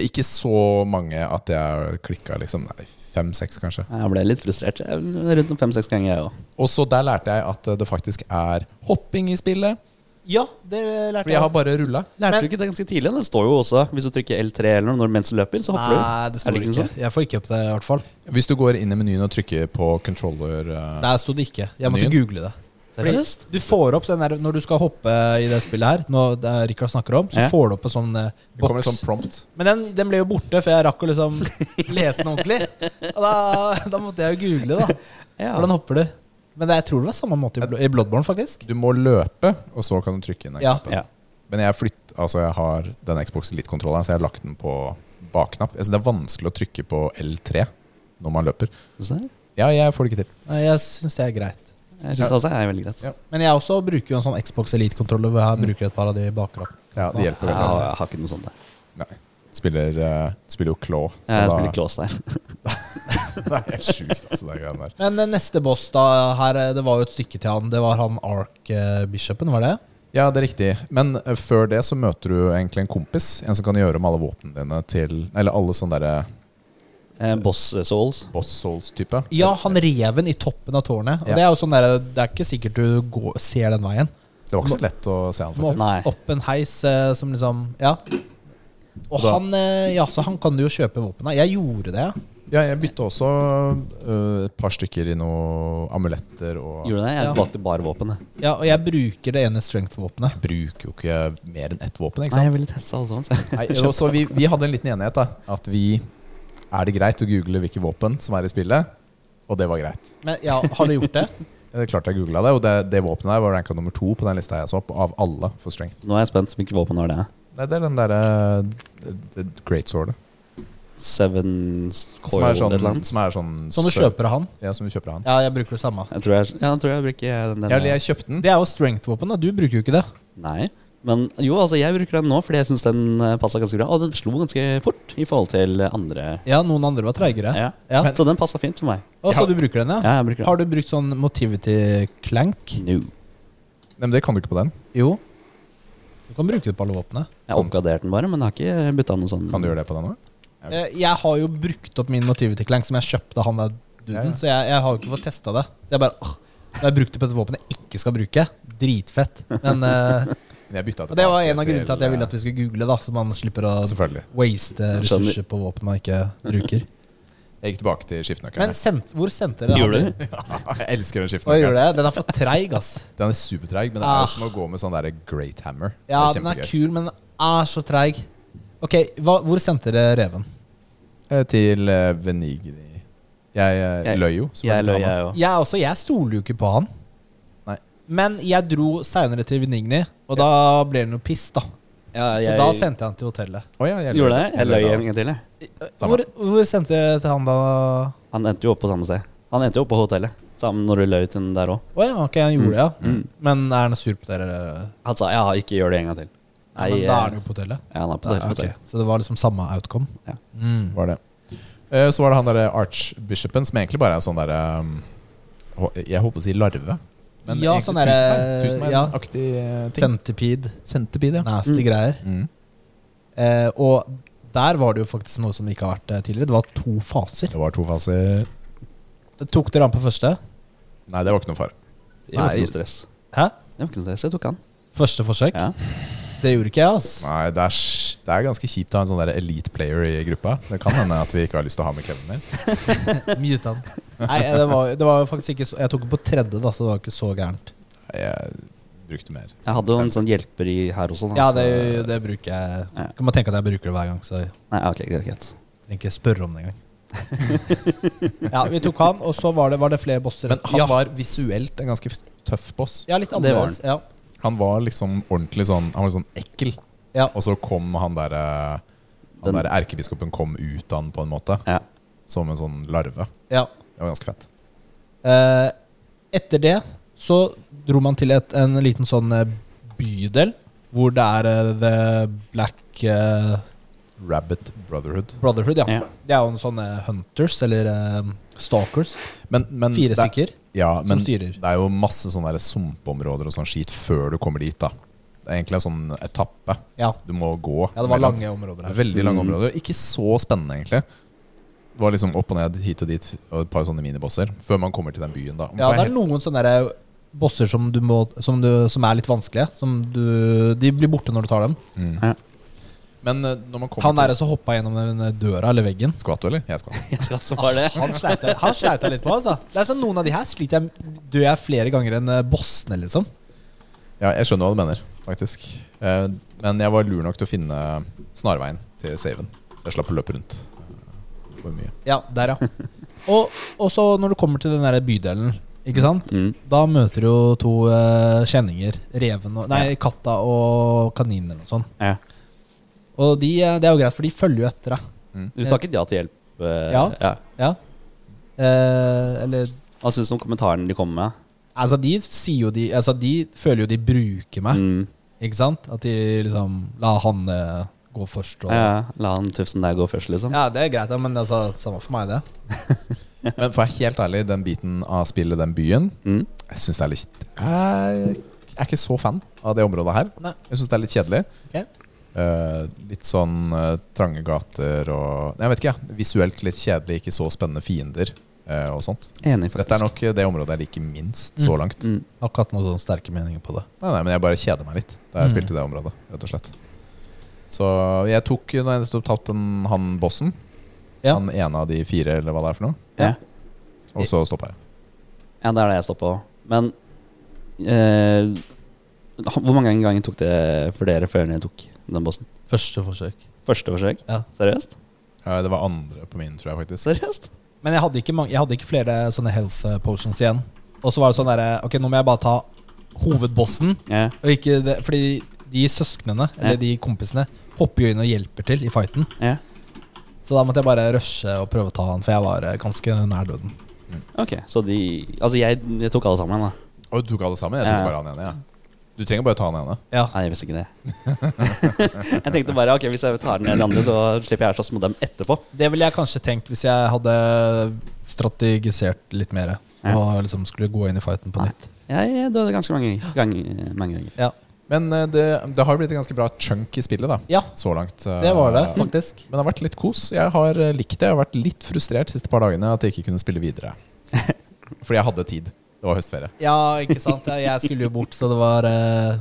Ikke så mange at jeg klikka, liksom. Nei, fem-seks, kanskje. Jeg ble litt frustrert. Er Rundt om fem-seks ganger, jeg òg. Og så der lærte jeg at det faktisk er hopping i spillet. Ja, det lærte Fordi jeg har bare rulla. Lærte Men- du ikke det ganske tidlig? Det står jo også Hvis du trykker L3 eller noe når mens du løper, så hopper Nei, det Er står det ikke ikke. sånn? Jeg får ikke opp det, i hvert fall. Hvis du går inn i menyen og trykker på controller eh, Der sto det ikke. Jeg måtte Menyen? google det. Fordi Seriøst? du får opp den der Når du skal hoppe i det spillet her, når det er Rikard snakker om, så Ja. får du opp en sånn eh, Det kommer en boks. sånn prompt. Men den, den ble jo borte før jeg rakk å liksom [laughs] lese den ordentlig. Og da, da måtte jeg jo google, da. Ja. Hvordan hopper du? Men det, jeg tror det var samme måte i Blo- i Bloodborne, faktisk. Du må løpe, og så kan du trykke inn den Ja. knappen. Ja. Men jeg flytt, altså jeg har den Xbox Elite-kontrolleren, så jeg har lagt den på bakknapp. Jeg synes det er vanskelig å trykke på L3 når man løper. Ja, jeg får det ikke til. Nei, Jeg syns det er greit. Jeg synes også er veldig greit. Ja. Men jeg også bruker jo en sånn Xbox Elite-kontroller hvor jeg bruker et par av de bakgrunn. Ja, det hjelper veldig. har, Altså. jeg har ikke noe sånt. der. Spiller, uh, spiller jo Claw. Så Jeg da, spiller der. [laughs] det er helt sjukt, altså, greiene der. Men eh, neste boss, da her, eh, det var jo et stykke til han. Det var han Ark-bishopen, var det? Ja, det er riktig. Men uh, før det så møter du egentlig en kompis. En som kan gjøre om alle våpnene dine til Eller alle sånne derre Eh, Boss Souls. Boss Souls-type. Ja, han reven i toppen av tårnet. Og Ja. Det er jo sånn der, Det er ikke sikkert du går, ser den veien. Det var ikke så lett å se han, må faktisk. Nei. opp en heis eh, som liksom Ja. Og Da- han eh, Ja, så han kan du jo kjøpe våpen av. Jeg gjorde det. Ja, jeg bytta også uh, et par stykker i noen amuletter og Gjorde det? Jeg Ja. valgte bare våpen. Ja, og jeg bruker det ene strength-våpenet. bruker jo ikke mer enn ett våpen, ikke Nei, jeg ville teste alle sånn, så- Nei, og så vi, vi hadde en liten enighet, da. At vi Er det greit å google hvilke våpen som er i spillet? Og det var greit. Men ja, har du gjort det? [laughs] Det er klart jeg googla det, og det, det våpenet der var ranka nummer to på den lista jeg så opp, av alle for strength. Nå er jeg spent. Hvilket våpen var det? Nei, det er den derre uh, Great Swordet. Seven Som er sånn, eller noe. som er sånn Som du kjøper av han? Ja, som du kjøper av han. Ja, jeg bruker det samme. Jeg tror jeg, ja, jeg, tror jeg bruker den. Jeg, jeg kjøpte den. Det er jo strength-våpen, da. Du bruker jo ikke det. Nei. Men jo, altså jeg bruker den nå fordi jeg syns den passa ganske bra. Og den slo ganske fort i forhold til andre. Ja, noen andre var treigere. Ja. Ja. Så den passa fint for meg. Og så du bruker den, ja? Ja, jeg bruker den. Har du brukt sånn motivity clank? No. Nei, men det kan du ikke på den. Jo. Du kan bruke det på alle våpnene. Jeg har oppgradert den bare, men jeg har ikke bytta noe sånn. Kan du gjøre det på den òg? Eh, Jeg har jo brukt opp min motivity clank som jeg kjøpte av han der duden, Ja, ja. så jeg, jeg har jo ikke fått testa det. Så jeg bare åh, Jeg har brukt det på et våpen jeg ikke skal bruke. Dritfett. Men [laughs] eh, Jeg bytta og det var en av grunnene til at jeg ville at vi skulle google, da så man slipper å Selvfølgelig. waste ressurser på våpen man ikke bruker. Jeg gikk tilbake til skiftenøkkelen. Men sendt, hvor sendte dere Gjorde du? [laughs] jeg elsker den skiftenøkkelen. det? Den er for treig, ass. Den er supertreig, men det er Ah. som å gå med sånn der Great Hammer. Ja, er den er kul, men den er så treig. Ok, hva, Hvor sendte dere reven? Eh, Til eh, Venigni Jeg, eh, Jeg- løy jo. Jeg løy, jeg òg. Jeg også, jeg stoler jo ikke på han. Nei. Men jeg dro seinere til Venigni, og da ble det noe piss, da. Ja, Så da sendte jeg han til hotellet. Oh, ja, jeg gjorde det. Jeg løy en gang til. Jeg. Hvor, hvor sendte jeg til han da? Han endte jo opp på samme sted. Han endte jo opp på hotellet. Sammen når du løy til den der òg. Oh, ja, ok, han gjorde det, ja. Mm. Men er han sur på dere? Han sa ja, ikke gjør det en gang til. Nei, men da er han jo på hotellet. Ja, han er på hotellet. ok. Så det var liksom samme outcome? Ja. Mm. Var det. Eh, Så var det han derre archbishopen, som egentlig bare er sånn derre um, Jeg holdt på å si larve. Men Ja, egentlig sånn derre- tusenbein-aktig eh, ting. Centipede. Centipede, ja. Nasty Mm. greier. Mm. Eh, og der var det jo faktisk noe som ikke har vært eh, tidligere. Det var to faser. Det var to faser. Tok dere han på første? Nei, det var ikke noe fare. Det var ikke noe stress. Hæ? Det var ikke noe stress, Jeg tok han. Første forsøk? Ja. Det gjorde ikke jeg, altså. Nei, det er, det er ganske kjipt å ha en sånn der elite player i gruppa. Det kan hende at vi ikke har lyst til å ha med Kevin mer. [laughs] Mute han. Nei, det var, det var faktisk ikke så Jeg tok den på tredje, da, så det var ikke så gærent. Jeg brukte mer. Jeg hadde jo en sånn hjelper i her også. da, Ja, det, det bruker jeg. Ja. Kan man tenke at jeg bruker det hver gang, så Nei, ok, greit, trenger ikke spørre om det engang. ja, vi tok han, og så var det, var det flere bosser. Men han ja, var visuelt en ganske tøff boss. ja, litt Det var annerledes. Ja. Han var liksom ordentlig sånn Han var sånn ekkel. Ja. Og så kom han derre Han Den- der erkebiskopen kom ut av han på en måte. Ja. Som en sånn larve. ja. Det var ganske fett. Eh, etter det så dro man til et, en liten sånn eh, bydel hvor det er eh, The Black eh, Rabbit Brotherhood. Brotherhood. Ja. Ja. Det er jo en sånne hunters, eller eh, stalkers. Men, men Fire det er- stykker Ja, som men styrer. det er jo masse sånne der sumpområder og sånn skit før du kommer dit. da Det er egentlig en sånn etappe. Ja. Du må gå. ja, det var lange områder her. Veldig lange Mm. områder. Ikke så spennende, egentlig. Det var liksom opp og ned, hit og dit, og et par sånne minibosser. Før man kommer til den byen, da. Ja, det er noen sånne der bosser som, du må, som, du, som er litt vanskelige. Som du, de blir borte når du tar dem. Mm. Ja. Men eh, når man kommer Han der som hoppa gjennom den døra eller veggen. Skvatt du, eller? Jeg skvatt. [laughs] Jeg skvatt som var det. Han sleit jeg, han sleit jeg litt på. Altså. Det er sånn Noen av de her sliter jeg dør jeg flere ganger enn eh, bossene, liksom. Ja, jeg skjønner hva du mener, faktisk. Eh, Men jeg var lur nok til å finne snarveien til saven. Så jeg slapp å løpe rundt eh, for mye. Ja, der, ja. Og, og så når du kommer til den der bydelen, ikke sant? Mm. Da møter du jo to eh, kjenninger. Reven og Nei, katta og kaninen eller noe sånt. Ja. Og de, eh, det er jo greit, for de følger jo etter deg. Du takket ja til hjelp? Uh, Ja. ja. Ja. Uh, eller Hva syns du om kommentaren de kommer med? Altså, de sier jo de Altså, de føler jo de bruker meg, Mm. ikke sant? At de liksom La han uh, gå først og Ja, la han tufsen der gå først, liksom. Ja, det er greit, ja, men altså, samme for meg, det. [laughs] Men for å være helt ærlig, den biten av spillet, den byen Mm. Jeg syns det er litt Jeg er ikke så fan av det området her. Nei. Jeg syns det er litt kjedelig. Ok. Eh, litt sånn uh, trange gater og Jeg vet ikke, ja. Visuelt litt kjedelig, ikke så spennende fiender uh, og sånt. Enig, faktisk. Dette er nok det området jeg liker minst så langt. mm. Har ikke hatt noen sånne sterke meninger på det. Nei, nei, men jeg bare kjeder meg litt da jeg Mm. spilte i det området, rett og slett. Så jeg tok Når jeg nettopp tatt den, han bossen, Ja. Han ene av de fire, eller hva det er for noe. Ja. Og så stoppa jeg. Ja, det er det jeg stoppa òg. Men eh, hvor mange ganger tok det for dere før dere tok den bossen? Første forsøk. Første forsøk? Ja. Seriøst? Ja, det var andre på min, tror jeg faktisk. Seriøst? Men jeg hadde ikke, mange, jeg hadde ikke flere sånne health eh, potions igjen. Og så var det sånn derre Ok, nå må jeg bare ta hovedbossen. Ja. Og ikke det, fordi de søsknene, eller Ja. de kompisene, hopper jo inn og hjelper til i fighten. ja. Så da måtte jeg bare rushe og prøve å ta han, for jeg var eh, ganske nær døden. Ok, så de Altså, jeg, jeg tok alle sammen, da. Og du tok alle sammen? Jeg tok bare han igjen, Ja. Du trenger bare ta den ene. Ja. Nei, jeg visste ikke det. [laughs] jeg tenkte bare ok, hvis jeg tar den de andre, så slipper jeg å slåss mot dem etterpå. Det ville jeg kanskje tenkt hvis jeg hadde strategisert litt mer. Ja. Og liksom skulle gå inn i fighten på nytt Ja, Jeg døde ganske mange ganger. Mange ganger. Ja, Men eh, det, det har blitt en ganske bra chunk i spillet, da. ja Så langt. eh, det var det, faktisk. Men det har vært litt kos. Jeg har eh, likt det. Jeg har vært litt frustrert de siste par dagene at jeg ikke kunne spille videre. [laughs] Fordi jeg hadde tid. Det var høstferie. Ja, ikke sant. Jeg skulle jo bort, så det var eh,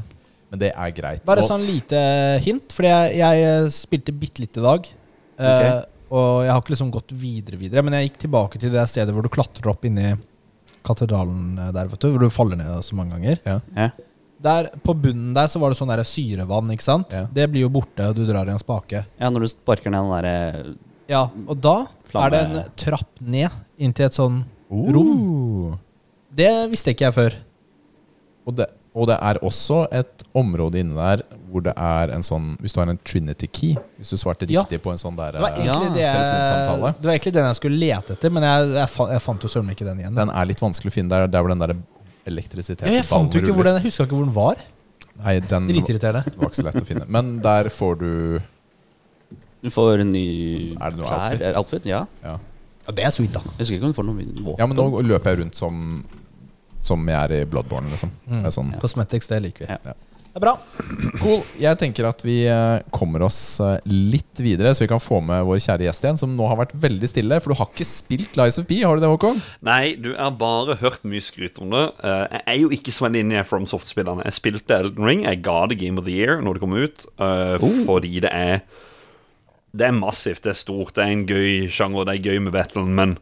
Men det er greit. Bare sånn lite hint, fordi jeg, jeg spilte bitte litt i dag. Okay. og jeg har ikke liksom gått videre videre, men jeg gikk tilbake til det stedet hvor du klatrer opp inni katedralen eh, der, vet du, hvor du faller ned så mange ganger. Ja. Ja. Der, På bunnen der så var det sånn der syrevann, ikke sant? Ja. Det blir jo borte, og du drar i en spake. ja, når du sparker ned den derre Ja, og da Flamme- er det en trapp ned inn til et sånn uh. rom. Det visste ikke jeg før. Og det, og det er også et område inne der hvor det er en sånn Hvis du har en Trinity key Hvis du svarte Ja. riktig på en sånn der Det var eh, Ja. det, jeg, det var egentlig den jeg skulle lete etter, men jeg, jeg, jeg fant jo søren ikke den igjen. Den er litt vanskelig å finne der, der hvor den der elektrisiteten Ja, jeg fant jo ikke hvor den Jeg huska ikke hvor den var. Nei, den Dritirriterende. var ikke så lett å finne. Men der får du Du får en ny Er det noe klær, outfit? eh, outfit? Ja. Ja, Ja, det er sweet, da. Jeg husker ikke om du får noe våpen. ja men nå løper jeg rundt som Som jeg er i Bloodborne, liksom. Mm. sånn. Cosmetics, det liker vi. Ja. Ja. Det er bra. Cool. Jeg tenker at vi eh, kommer oss eh, litt videre, så vi kan få med vår kjære gjest igjen, som nå har vært veldig stille. For du har ikke spilt Lies of P, har du det, Håkon? Nei, du har bare hørt mye skryt om det. Eh, jeg er jo ikke så veldig inne i FromSoft-spillerne. Jeg spilte Elden Ring. Jeg ga det Game of the Year når det kom ut, eh, fordi det er Det er massivt, det er stort, det er en gøy sjanger, det er gøy med battlen, men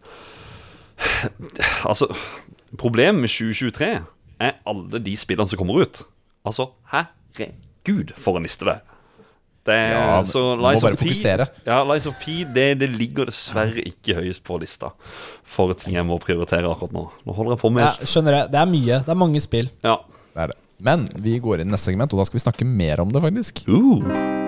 [sighs] Altså, problemet med 2023 er alle de spillene som kommer ut. Altså, herregud, for en liste det er. Det Ja, så man Lies of P, ja, Lies of P det, det ligger dessverre ikke høyest på lista for ting jeg må prioritere akkurat nå. Nå holder jeg på med ja, skjønner det. Det er mye. Det er mange spill. Ja. Det er det. Men vi går inn i neste segment, og da skal vi snakke mer om det, faktisk. Uh.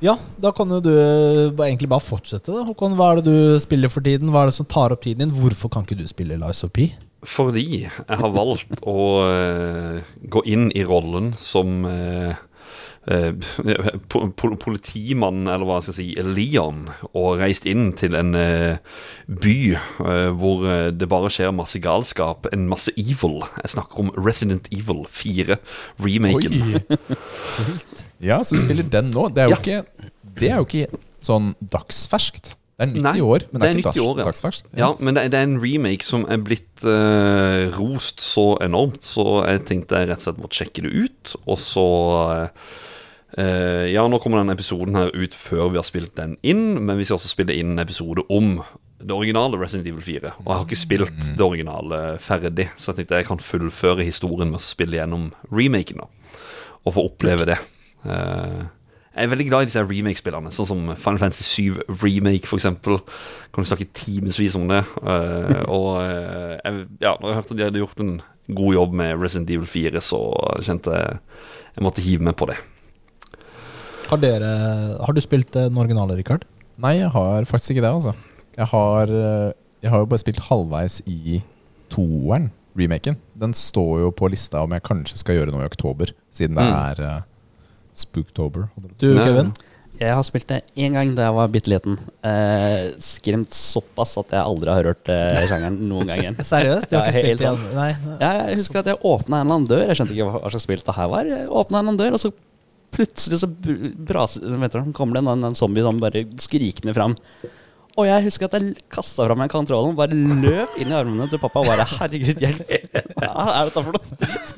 Ja, da kan jo du egentlig bare fortsette. da Håkon, Hva er det du spiller for tiden? Hva er det som tar opp tiden din? Hvorfor kan ikke du spille Lies of P? Fordi jeg har valgt å eh, gå inn i rollen som eh, eh, [laughs] po po politimann, eller hva jeg skal si, Leon, og reist inn til en eh, by eh, hvor det bare skjer masse galskap, en masse evil. Jeg snakker om Resident Evil 4, remaken. [laughs] Ja, så spiller den nå. Det er jo, Ja. ikke, det er jo ikke sånn dagsferskt. Det er nytt Nei, i år, men det er, det er ikke år, ja. dags, dagsferskt. Ja, men det, det er en remake som er blitt uh, rost så enormt, så jeg tenkte jeg rett og slett måtte sjekke det ut. Og så eh, Ja, nå kommer den episoden her ut før vi har spilt den inn, men vi skal også spille inn en episode om det originale Resident Evil 4. Og jeg har ikke spilt det originale ferdig, så jeg tenkte jeg kan fullføre historien med å spille gjennom remaken, da. Og få oppleve det. Uh, jeg er veldig glad i disse remake-spillene, sånn som Final Fantasy 7 Remake, eksempel. Kan du snakke timevis om det. Uh, og jeg, ja, når jeg hørte at de hadde gjort en god jobb med Resident Evil 4, så kjente jeg jeg måtte hive meg på det. Har, dere, har du spilt eh, den originale, Richard? Nei, jeg har faktisk ikke det, altså. Jeg har, eh, jeg har jo bare spilt halvveis i toeren, remaken. Den står jo på lista om jeg kanskje skal gjøre noe i oktober, siden det Mm. er uh, Spooktober. Du, Kevin? Jeg har spilt det én gang da jeg var bitte liten. Eh, skremt såpass at jeg aldri har hørt eh, sjangeren noen gang. [laughs] Seriøst? Du har ikke spilt det? Nei. Ja, jeg husker at jeg åpna en eller annen dør. Jeg skjønte ikke hva hva slags spill det her var. Jeg åpnet en eller annen dør, og så plutselig så braser vet du, kommer det en, en zombie som bare skrikende fram. Og jeg husker at jeg kasta fra meg kontrollen, bare løp inn i armene til pappa og bare Herregud, hjelp! Hva er dette for noe dritt?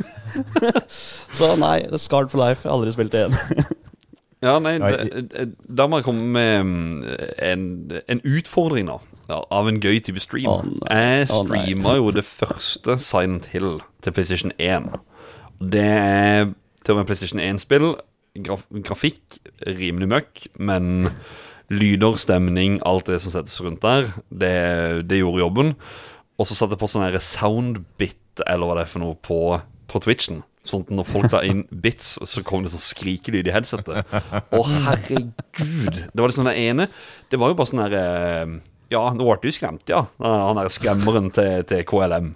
[laughs] Så nei, det Scarred for life. Jeg har aldri spilt det igjen. Ja, nei, Da må jeg komme med mm, en, en utfordring, da. Av en gøy type stream. Oh, jeg streama oh, jo det første Silent Hill til PlayStation 1. Det er til å være PlayStation 1-spill. Graf grafikk rimelig møkk, men lyder, stemning, alt det som settes rundt der, det, det gjorde jobben. Og så satte jeg på sånn soundbit, eller hva det er for noe, på, på Twitchen. Sånn at når folk la inn [laughs] bits, så kom det sånn skrikelyd i headsetet. Å, herregud! Det var liksom det ene. Det var jo bare sånn her eh, Ja, nå ble du skremt, ja. Han derre skremmeren til, til KLM.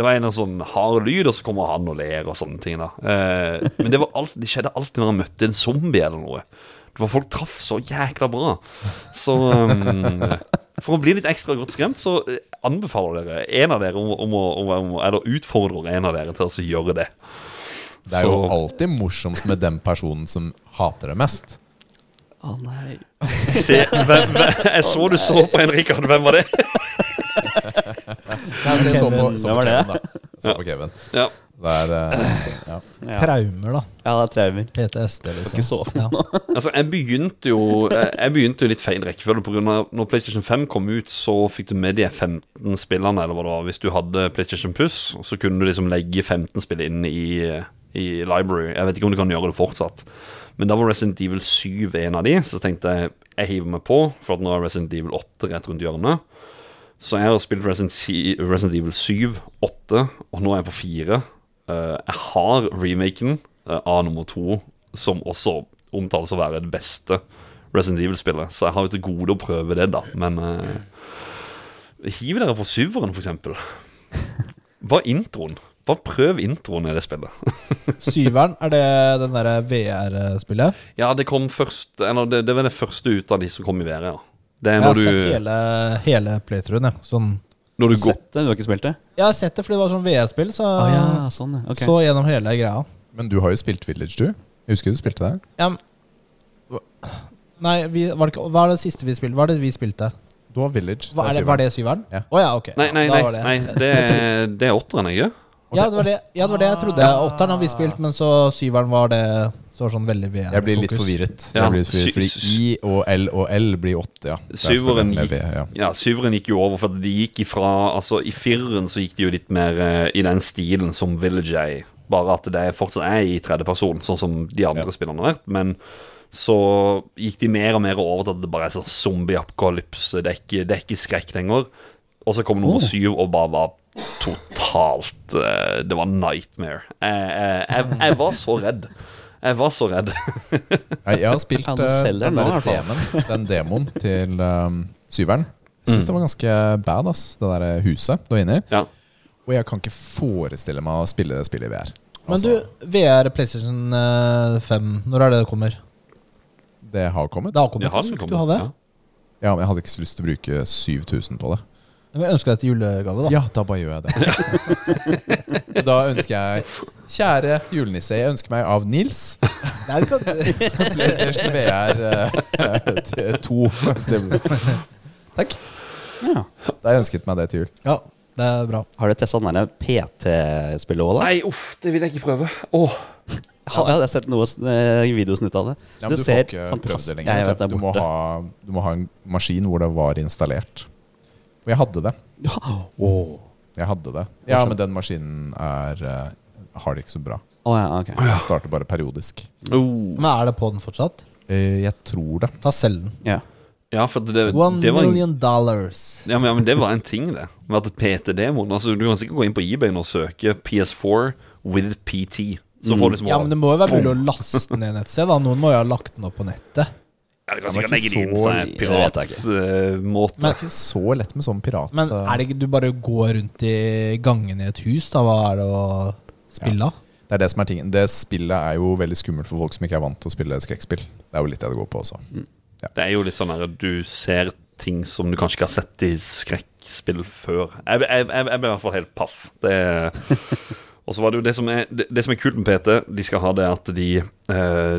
Det var en sånn hard lyd, og så kommer han og ler og sånne ting. da eh, Men det, var alt, det skjedde alltid når han møtte en zombie eller noe. Det var Folk traff så jækla bra. Så um, for å bli litt ekstra godt skremt, så eh, anbefaler dere en av dere om, om, om, om, Eller utfordrer en av dere til å gjøre det. Det er jo alltid morsomst med den personen som hater det mest. Å nei. Se, hvem, hvem, jeg så du så på en, Rikard. Hvem var det? Nei, så jeg så på, så på var det? Kevin, da. [laughs] Så på Kevin. Ja. Det er eh, ja. Ja, Traumer, da. ja det er traumer. PTSD, liksom. Ikke så. Ja. [laughs] Altså, jeg begynte jo Jeg jeg begynte jo litt feil rekkefølge. På grunn av når PlayStation 5 kom ut, så fikk du med de 15 spillene, eller hva det var. Hvis du hadde PlayStation Plus, så kunne du liksom legge 15 spill inn i, i library. Jeg vet ikke om du kan gjøre det fortsatt. Men da var Resident Evil 7 en av de, så tenkte jeg jeg hiver meg på, for at nå er Resident Evil 8 rett rundt hjørnet. Så jeg har spilt Resident, Resident Evil 7, 8, og nå er jeg på 4. Eh, jeg har remaken eh, av nummer 2, som også omtales å være det beste Resident Evil-spillet. Så jeg har jo til gode å prøve det, da. Men uh, hiv dere på syveren, for eksempel. Bare introen. Bare prøv introen i det spillet. [laughs] Syveren, er det den derre VR-spillet? Ja, det kom først Eller det, det var det første ut av de som kom i VR, ja. Det er Jeg har du, sett hele, hele playthroughen, jeg. Sånn. når du går Sett det? Du har ikke spilt det? Jeg har sett det fordi det var sånn VR-spill, så ah, ja, sånn, okay. Så gjennom hele greia. Men du har jo spilt Village, du. Jeg husker du spilte det. Ja, men- Nei, vi, var det ikke, hva er det siste vi spilte? Hva er det vi spilte? Du har Village. Hva er det, var det syveren? Ja. Oh, ja, ok. Nei, nei, nei, det. nei det, er, [laughs] det er åtteren, ikke? Ja, det var det, ja, det var det jeg trodde. Åtteren har vi spilt, men så syveren var det Så var sånn veldig VM-fokus. Jeg blir litt forvirret. Ja. Jeg blir litt forvirret fordi I og L og L blir åtte, ja. Er Syveren gikk, ja. ja, syveren gikk jo over, for de gikk ifra Altså, i fireren så gikk de jo litt mer uh, i den stilen som Village er i. Bare at det fortsatt er i tredjeperson, sånn som de andre Ja. spillerne har vært. Men så gikk de mer og mer over til at det bare er sånn zombie-apokalypse. Det, det er ikke skrekk lenger. Og så kom nummer Oh. syv og bare var totalt eh, Det var nightmare. Jeg, jeg, jeg, jeg var så redd. Jeg var så redd. [laughs] Nei, Jeg har spilt eh, den, den der hvert den demoen til um, syveren. Jeg syns det var ganske bad, ass, det der huset du er inne i. Ja. Og jeg kan ikke forestille meg å spille det spillet i VR. Men Altså, du, VR PlayStation eh, 5, når er det det kommer? Det har kommet. Det har kommet. det har så du ha det? Ja. Ja, men jeg hadde ikke så lyst til å bruke 7000 på det. Jeg ønsker deg til julegave, da. Ja, da bare gjør jeg det. [laughs] da ønsker jeg Kjære julenisse, jeg ønsker meg av Nils Nei, du kan, PlayStation VR eh, til to. Til- Takk. Ja. Da har jeg ønsket meg det til jul. ja, det er bra. Har du testa den der PT-spillet òg, da? Nei, uff, det vil jeg ikke prøve. Åh. Ja, jeg har sett noe eh, videosnutt av det. Ja, men det du får ikke prøvd det lenger. Du. må ha, du må ha en maskin hvor det var installert. Og jeg hadde det. Ja. Oh. Jeg hadde det. Ja, men den maskinen er uh, har det ikke så bra. Oh, ja, ok. Den starter bare periodisk. Oh. Men er det på den fortsatt? Uh, Jeg tror det. Ta selv den. Yeah. Ja, for det, One det var en million dollars. Ja, men, ja, men det var en ting, det. Med at PT-demoen altså, Du kan sikkert gå inn på eBay og søke PS4 with PT. Så får du liksom Ja, men det må jo være mulig å laste ned et sted. da Noen må jo ha lagt den opp på nettet. Ja, det kan sikkert legge det inn ikke. piratmåte. Det er ikke så lett med sånn pirat. Men er det ikke du bare går rundt i gangen i et hus, da? Hva er det å spille av? Det er det som er tingen. Det spillet er jo veldig skummelt for folk som ikke er vant til å spille skrekkspill. Det er jo litt det det går på også. Det er jo litt sånn at du ser ting som du kanskje ikke har sett i skrekkspill før. Jeg, jeg, jeg, jeg ble i hvert fall helt paff. Det [laughs] Og så var det jo det som er, det, det som er kult med PT, de skal ha det at de eh,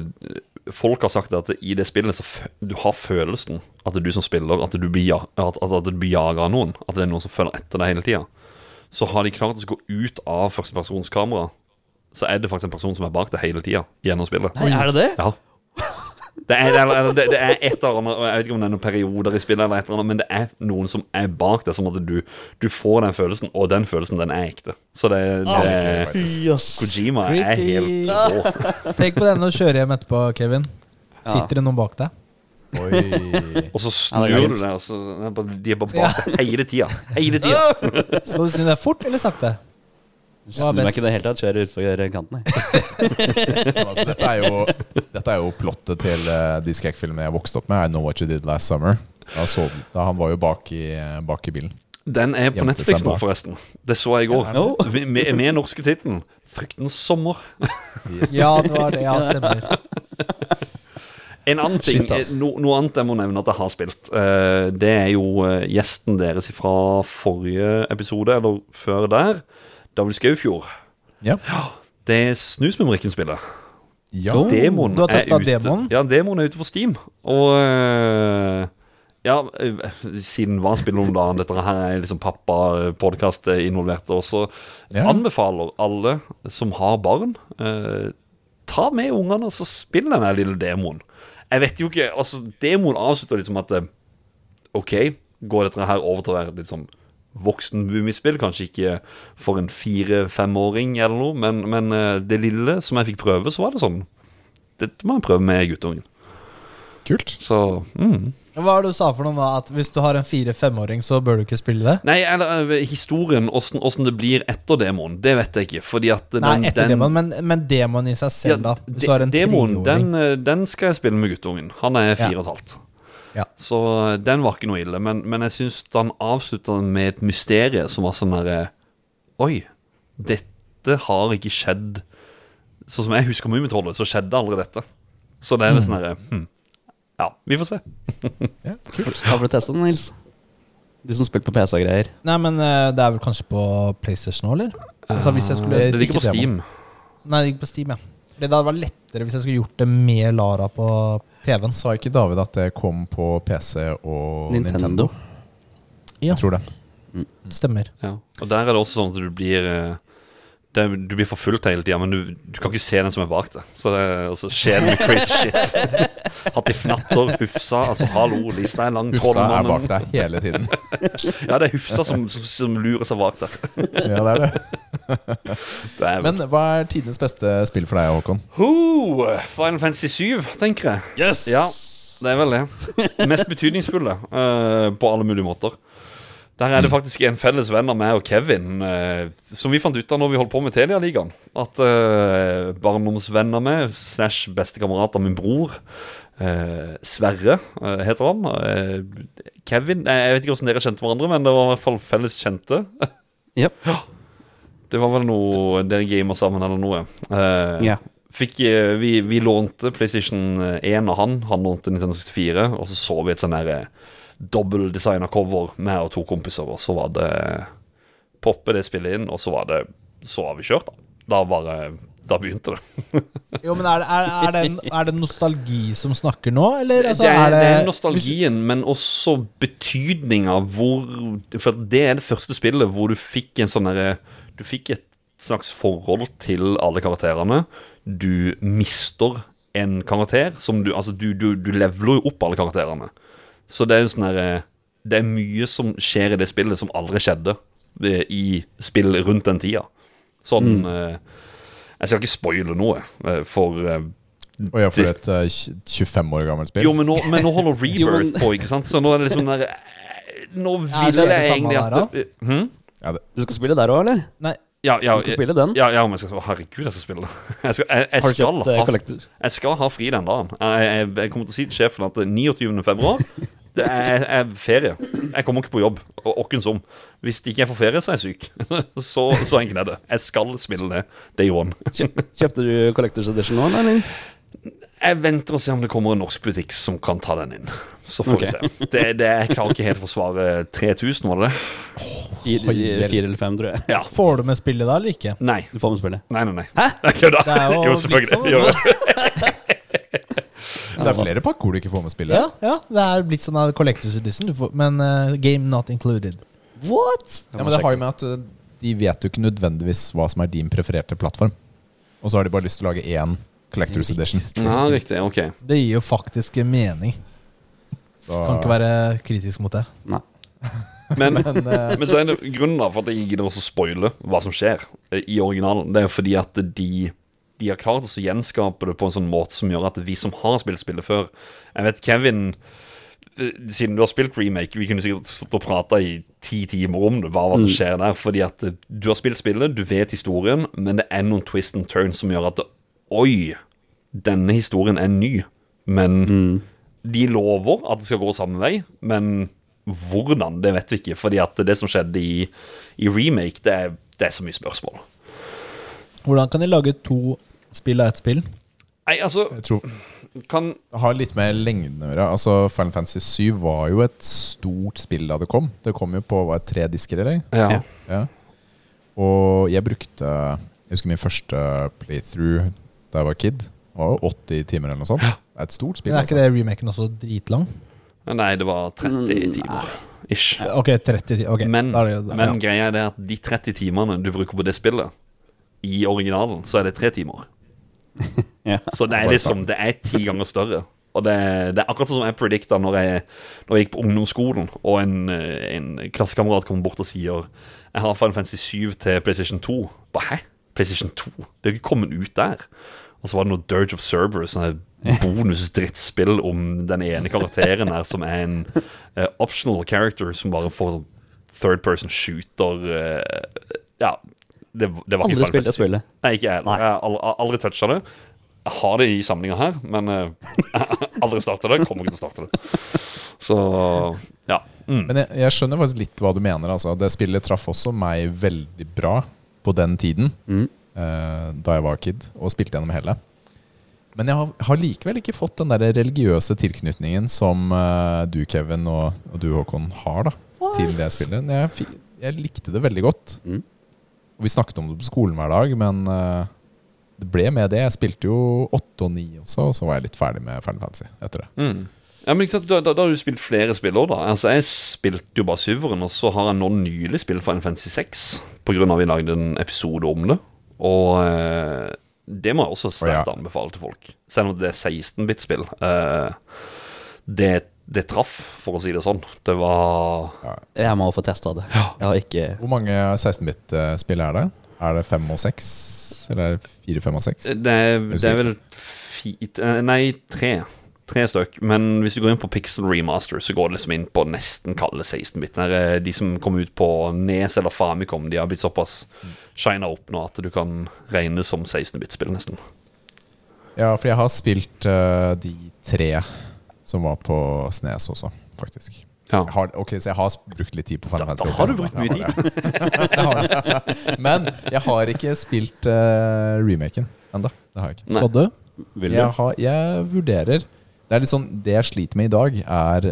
folk har sagt at i det spillet så du har følelsen at det er du som spiller, at du blir, at, at, at du blir jaga av noen. At det er noen som følger etter deg hele tida. Så har de klart å gå ut av førstepersonskamera. Så er det faktisk en person som er bak deg hele tida gjennom spillet. Nei, er det det? Ja. Det er, det, det er et eller annet Jeg vet ikke om det er noen perioder i spillet, eller et eller annet, men det er noen som er bak deg, sånn at du, du får den følelsen, og den følelsen, den er ekte. Så det, det oh, ass. Kojima er helt rå. Tenk på det når du kjører hjem etterpå, Kevin. Sitter det noen bak deg? Oi. Og så snur det du deg, og så det De er bare bak deg hele tida. Hele tida. [laughs] Skal du snu deg fort eller sakte? Er Snur meg ikke i det hele tatt. Kjører utfor kanten. [laughs] altså, dette, er jo, dette er jo plottet til eh, de skrekkfilmene jeg vokste opp med. I Know What You Did Last Summer. Da, så, da Han var jo bak i, bak i bilen. Den er på Netflix nå, forresten. Det så jeg i går. No. Med, med, norske tittelen 'Fryktens sommer'. Yes. Ja, det var det. Ja, stemmer. En annen ting, Shit, no, Noe annet jeg må nevne at jeg har spilt, eh, det er jo eh, gjesten deres fra forrige episode, eller før der, David Skaufjord. Ja. Det er Snusmumrikken spiller. ja. Demoen du har testa ute. Ja, demonen er ute på Steam. Og eh, ja, eh, siden hva spiller om dagen? Dette her er liksom pappa-podkast involvert. Og så Ja. anbefaler alle som har barn, eh, ta med ungene og så spill den lille demoen. Jeg vet jo ikke Altså, demoen avslutter liksom at eh, OK, går dette her over til å være litt sånn voksenboomispill? Kanskje ikke for en fire-femåring eller noe, men, men eh, det lille som jeg fikk prøve, så var det sånn Dette må jeg prøve med guttungen. Kult. Så mm. Hva er det du sa for noe da? At hvis du har en fire-femåring, så bør du ikke spille det? Nei, eller eh, historien, åssen det blir etter demoen, det vet jeg ikke. Fordi at den, Nei, etter den, demon, men, men demoen i seg selv, da. Hvis de- du har en demoen, den, eh, den skal jeg spille med guttungen. Han er Ja. fire og et halvt. Ja. Så eh, den var ikke noe ille. Men, men jeg syns han avslutta med et mysterium som var sånn derre Oi, dette har ikke skjedd Sånn som jeg husker Mummitrollet, så skjedde aldri dette. Så det er litt sånn herre hm. Ja, vi får se. [laughs] Ja, kult. Har du testa den, Nils? Du som spilte på PC og greier. Nei, men eh, det er vel kanskje på PlayStation nå, eller? Altså hvis jeg skulle det Det ligger på Steam. Nei, det ligger på Steam, ja. Det hadde vært lettere hvis jeg skulle gjort det med Lara på TV-en. Sa ikke David at det kom på PC og Nintendo? Nintendo. Ja, Jeg tror det. stemmer. Ja. Og der er det også sånn at du blir eh, det, Du blir forfulgt hele tida, men du, du kan ikke se den som er bak deg. Så det, altså, skjer det crazy shit. [laughs] Hatt i fnatter, Hufsa Altså, hallo, lista er lang. Hufsa er bak deg hele tiden. [laughs] Ja, det er Hufsa som, som, som lurer seg bak der. Ja, det er det. [laughs] Det er, Men hva er tidenes beste spill for deg, Håkon? Ho, Final Fantasy 7, tenker jeg. Yes! Ja, det er vel det. Mest betydningsfulle uh, på alle mulige måter. Der er det faktisk en felles venn av meg og Kevin, eh, som vi fant ut av når vi holdt på med Telia-ligaen. At eh, barndomsvenn av meg, snash bestekamerat av min bror, eh, Sverre eh, heter han. Eh, Kevin eh, Jeg vet ikke hvordan dere kjente hverandre, men det var i hvert fall felles kjente. [laughs] Yep. Det var vel noe Dere gamer sammen eller noe. Eh, Ja. Fikk, eh, vi, vi lånte PlayStation 1 av han, han lånte Nintendo 64, og så så vi et sånn der eh, dobbeltdesigna cover med og to kompiser, og så var det Poppe det spillet inn, og så var det Så var vi kjørt, da. Da bare Da begynte det. [laughs] Jo, men er det, er, er, det, er det nostalgi som snakker nå, eller? Altså, det, er, det er nostalgien, men også betydninga hvor For det er det første spillet hvor du fikk en sånn derre Du fikk et slags forhold til alle karakterene. Du mister en karakter som du Altså, du, du, du leveler jo opp alle karakterene. Så det er en sånn herre Det er mye som skjer i det spillet som aldri skjedde eh, i spill rundt den tida. Sånn eh, Jeg skal ikke spoile noe, eh, for å ja, for et uh, 25 år gammelt spill. jo, men nå, men nå holder [laughs] Jo, Rebirth men- på, ikke sant? Så nå er det liksom der eh, Nå vil det jeg egentlig at det, hm? Ja, det, Du skal spille der òg, eller? Nei, Ja, ja, Du skal spille den? ja, ja, men jeg skal, herregud, jeg skal spille. [laughs] Jeg skal, jeg, jeg skal, eh, ha, jeg skal ha fri den dagen. Jeg, jeg, jeg kommer til å si til sjefen at 29. [laughs] det er, er ferie. Jeg kommer ikke på jobb. Og åkken som. Hvis ikke jeg får ferie, så er jeg syk. [laughs] Så, så enkelt er det. Jeg skal spille det day one. Kjøpte du Collectors Edition nå, eller? Jeg venter og ser om det kommer en norsk butikk som kan ta den inn. Så får okay. vi se. Det, det, jeg klarer ikke helt å forsvare 3000, var det det? Fire, eller fem, tror jeg. Ja. Får du med spillet da, eller ikke? Nei. Du får med spillet. Nei, nei, nei. Hæ? [laughs] Jeg kødder. Det er jo Jo, selvfølgelig. Jo. [laughs] Men det er flere pakker du ikke får med spillet. Ja, ja, det er blitt sånn av Collectors Edition, du får, men uh, game not included. What? Ja, men det har jo med at uh, de vet jo ikke nødvendigvis hva som er din prefererte plattform. Og så har de bare lyst til å lage én Collectors Edition. [laughs] Ja, riktig. Ok. Det gir jo faktisk mening. Så, Kan ikke være kritisk mot det. Nei. Men, [laughs] Men, uh... [laughs] men så er det grunnen for at jeg gidder å spoile hva som skjer eh, i originalen. Det er jo fordi at de, de har klart å gjenskape det på en sånn måte som gjør at vi som har spilt spillet før Jeg vet Kevin eh, siden du har spilt remake, vi kunne sikkert stått og prata i ti timer om det, bare hva som skjer der. Fordi at eh, du har spilt spillet, du vet historien, men det er noen twist and turns som gjør at Oi, denne historien er ny. Men de lover at det skal gå samme vei, men hvordan, det vet vi ikke. Fordi at det som skjedde i, i remake, det er, det er så mye spørsmål. Hvordan kan de lage to spill er et spill? Nei, altså jeg tror Kan det har litt med lengden å gjøre. Altså, Final Fantasy 7 var jo et stort spill da det kom. Det kom jo på var det tre disker, eller? Ja. Ja. Og jeg brukte Jeg husker min første playthrough da jeg var kid. Det var jo 80 timer eller noe sånt. Det er et stort spill. Men er ikke altså. det remaken også dritlang? Nei, det var 30 timer. Ish. Ok, 30 timer. Okay. Men, da er det, men ja. greia er det at de 30 timene du bruker på det spillet, i originalen, så er det tre timer. [laughs] Ja. Så det er liksom Det er ti ganger større. Og det, det er akkurat sånn som jeg predikta når når jeg gikk på ungdomsskolen, og en, eh, en klassekamerat kommer bort og sier Jeg har Final Fantasy 7 til PlayStation 2. Bare hæ? PlayStation 2? Det er jo ikke kommet ut der. Og så var det noe Dirge of Cerberus, sånn [laughs] bonus-drittspill om den ene karakteren her som er en uh, optional character som bare får sånn third person shooter uh, Ja, det, det var Aldri spilt det spillet. Nei, ikke jeg. Jeg har aldri, aldri toucha det. Jeg har det i samlinga her, men [laughs] uh, aldri starta det. Kommer ikke til å starte det. Så ja. Mm. Men jeg, jeg skjønner faktisk litt hva du mener. Altså. Det spillet traff også meg veldig bra på den tiden, Mm. uh, da jeg var kid, og spilte gjennom hele. Men jeg har, har likevel ikke fått den der religiøse tilknytningen som uh, du, Kevin, og, og du, Håkon, har da til det spillet. Jeg, jeg likte det veldig godt. Mm. Vi snakket om det på skolen hver dag, men eh, det ble med det. Jeg spilte jo åtte og ni også, og så var jeg litt ferdig med Final Fantasy etter det. Mm. Ja, men ikke sant, da, da, da har du spilt flere spill òg, da. Altså, jeg spilte jo bare syveren, og så har jeg nå nylig spilt Final Fantasy 6, på grunn av vi lagde en episode om det. Og eh, det må jeg også sterkt ja. anbefale til folk. Selv om det er 16-bit-spill. Eh, det, det traff, for å si det sånn. Det var Jeg må få testa det. Jeg har ikke Hvor mange 16-bit-spill er det? Er det fem og seks? Eller fire, fem og seks? Det er, det er vel fi, eh, Nei, tre. Tre stykk. Men hvis du går inn på Pixel Remaster, så går det liksom inn på nesten kalde 16-bit. Der er De som kom ut på Nes eller Famicom, de har blitt såpass shina opp nå at du kan regne som 16-bit-spill, nesten. Ja, for jeg har spilt uh, de tre som var på Snes også, faktisk. Ja. Har, ok, Så jeg har brukt litt tid på Final Da, Fantasy. da har du brukt mye tid. [laughs] Jeg har det. Men jeg har ikke spilt uh, remaken ennå. Det har jeg ikke. Nei. Skal du? Vil Jeg, har, jeg vurderer Det er litt sånn Det jeg sliter med i dag, er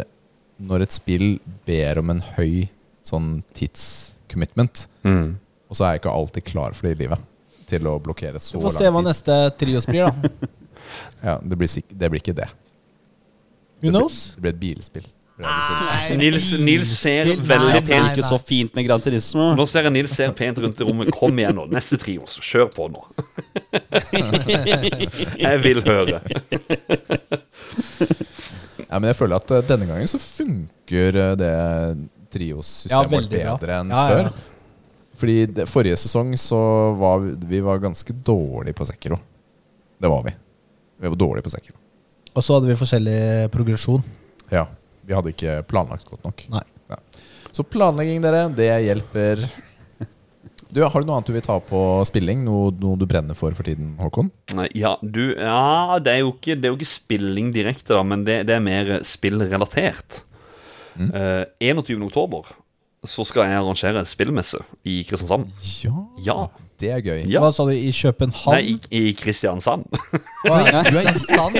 når et spill ber om en høy sånn tidscommitment, Mm. og så er jeg ikke alltid klar for det i livet. Til å blokkere så lang tid. Vi får se hva neste trios blir, da. [laughs] Ja, det, blir det blir ikke det. Who Det knows? det ble et bilspill. Nei, Nils, Nils ser veldig pent ikke så fint med Gran Turismo. Nå ser jeg Nils ser pent rundt i rommet. Kom igjen nå. Neste trios. Kjør på nå. [laughs] jeg vil høre. Ja, men jeg føler at eh, denne gangen så funker eh, det Ja, trios-systemet vårt bra. bedre enn Ja, ja, ja. før. Fordi det, forrige sesong så var vi, vi var ganske dårlige på Sekiro. Det var vi. Vi var dårlige på Sekiro. Og så hadde vi forskjellig progresjon. Ja, Vi hadde ikke planlagt godt nok. Nei. Ja. Så planlegging, dere, det hjelper. Du, Har du noe annet du vil ta på spilling? Noe, noe du brenner for for tiden, Håkon? Ja, du Ja, det er jo ikke, det er jo ikke spilling direkte, da, men det, det er mer spillrelatert. Mm. Uh, 21. så skal jeg arrangere en spillmesse i Kristiansand. Ja. Ja. Det er gøy. Ja. Hva sa du, i København? Nei, i, i Kristiansand. Hva er i sand?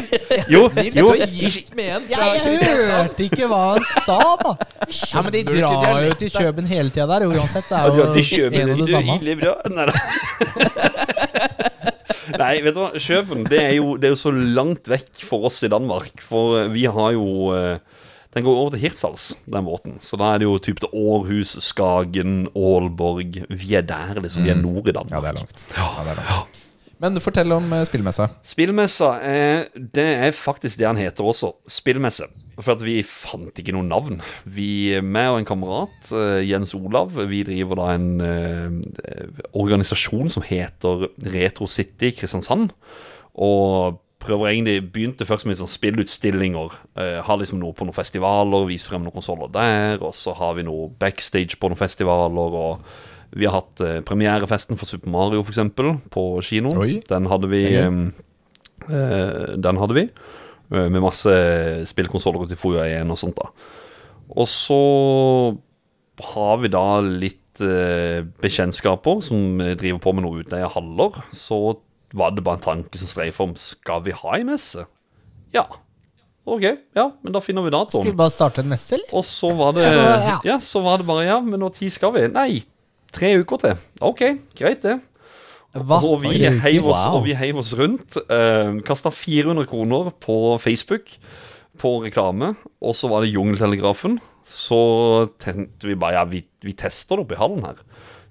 jo, jo gift med en Jeg, jeg hørte ikke hva han sa, da! Ja, Men de drar jo til Køben hele tida der, uansett. Det Ja, er de jo en og det samme. bra. Nei, da. Nei, vet du hva, Kjøpen det er, jo, det er jo så langt vekk for oss i Danmark. For vi har jo eh, Den går over til Hirtshals, den båten. Så da er det jo typ til Århus, Skagen, Aalborg. Vi er der, liksom. Vi er nord i Danmark. Ja, det er langt. Ja, det er langt. Men fortell om eh, spillmessa. Spillmessa, er, det er faktisk det han heter også. Spillmesse. For at vi fant ikke noe navn. Vi, meg og en kamerat, eh, Jens Olav, vi driver da en eh, organisasjon som heter Retro City Kristiansand. Og prøver egentlig begynte først med sånn spillutstillinger. Eh, har liksom noe på noen festivaler, viser frem noen konsoller der. Og så har vi noe backstage på noen festivaler. Og vi har hatt eh, premierefesten for Super Mario, eksempel, på kino. Oi. Den hadde vi. Eh, den hadde vi. eh, med masse spillkonsoller til Fuja 1 og sånt, da. Og så har vi da litt eh, bekjentskaper som driver på med noe utleie av haller. Så var det bare en tanke som streifa om Skal vi ha ei messe. Ja. Ok, ja, men da finner vi datoen. Skulle vi bare starte en messe, eller? Og så var det Ja. Ja, så var det bare Ja, men når tid skal vi? Nei, tre uker til. Ok, greit det. Hva? Og vi, heiv oss, wow. heiv oss rundt. Eh, Kasta 400 kroner på Facebook på reklame. Og så var det Jungeltelegrafen. Så tenkte vi bare ja, vi, vi tester det oppe i hallen her.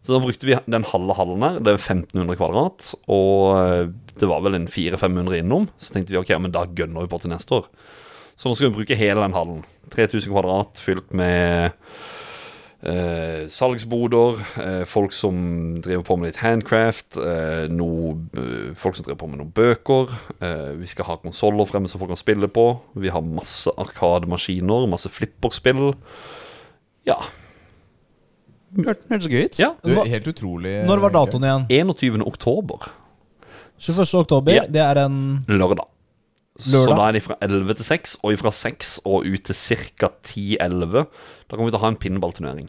Så da brukte vi den halve hallen her. Det er 1500 kvadrat. Og eh, det var vel en 400-500 innom. Så tenkte vi ok, men da gønner vi på til neste år. Så nå skal vi bruke hele den hallen. 3000 kvadrat fylt med eh, salgsboder, eh, folk som driver på med litt handcraft, eh, noe, eh, folk som driver på med noen bøker. Eh, vi skal ha konsoller fremme som folk kan spille på. Vi har masse arkademaskiner, masse flipperspill. Ja. Hørte- Hørtes gøy ut. ja. Du, helt utrolig Når var datoen igjen? 21. oktober. 21. oktober. Ja. Det er en Lørdag. Så da er de fra 11 til 6, og fra 6 og ut til ca. 10-11. Da kommer vi til å ha en pinballturnering.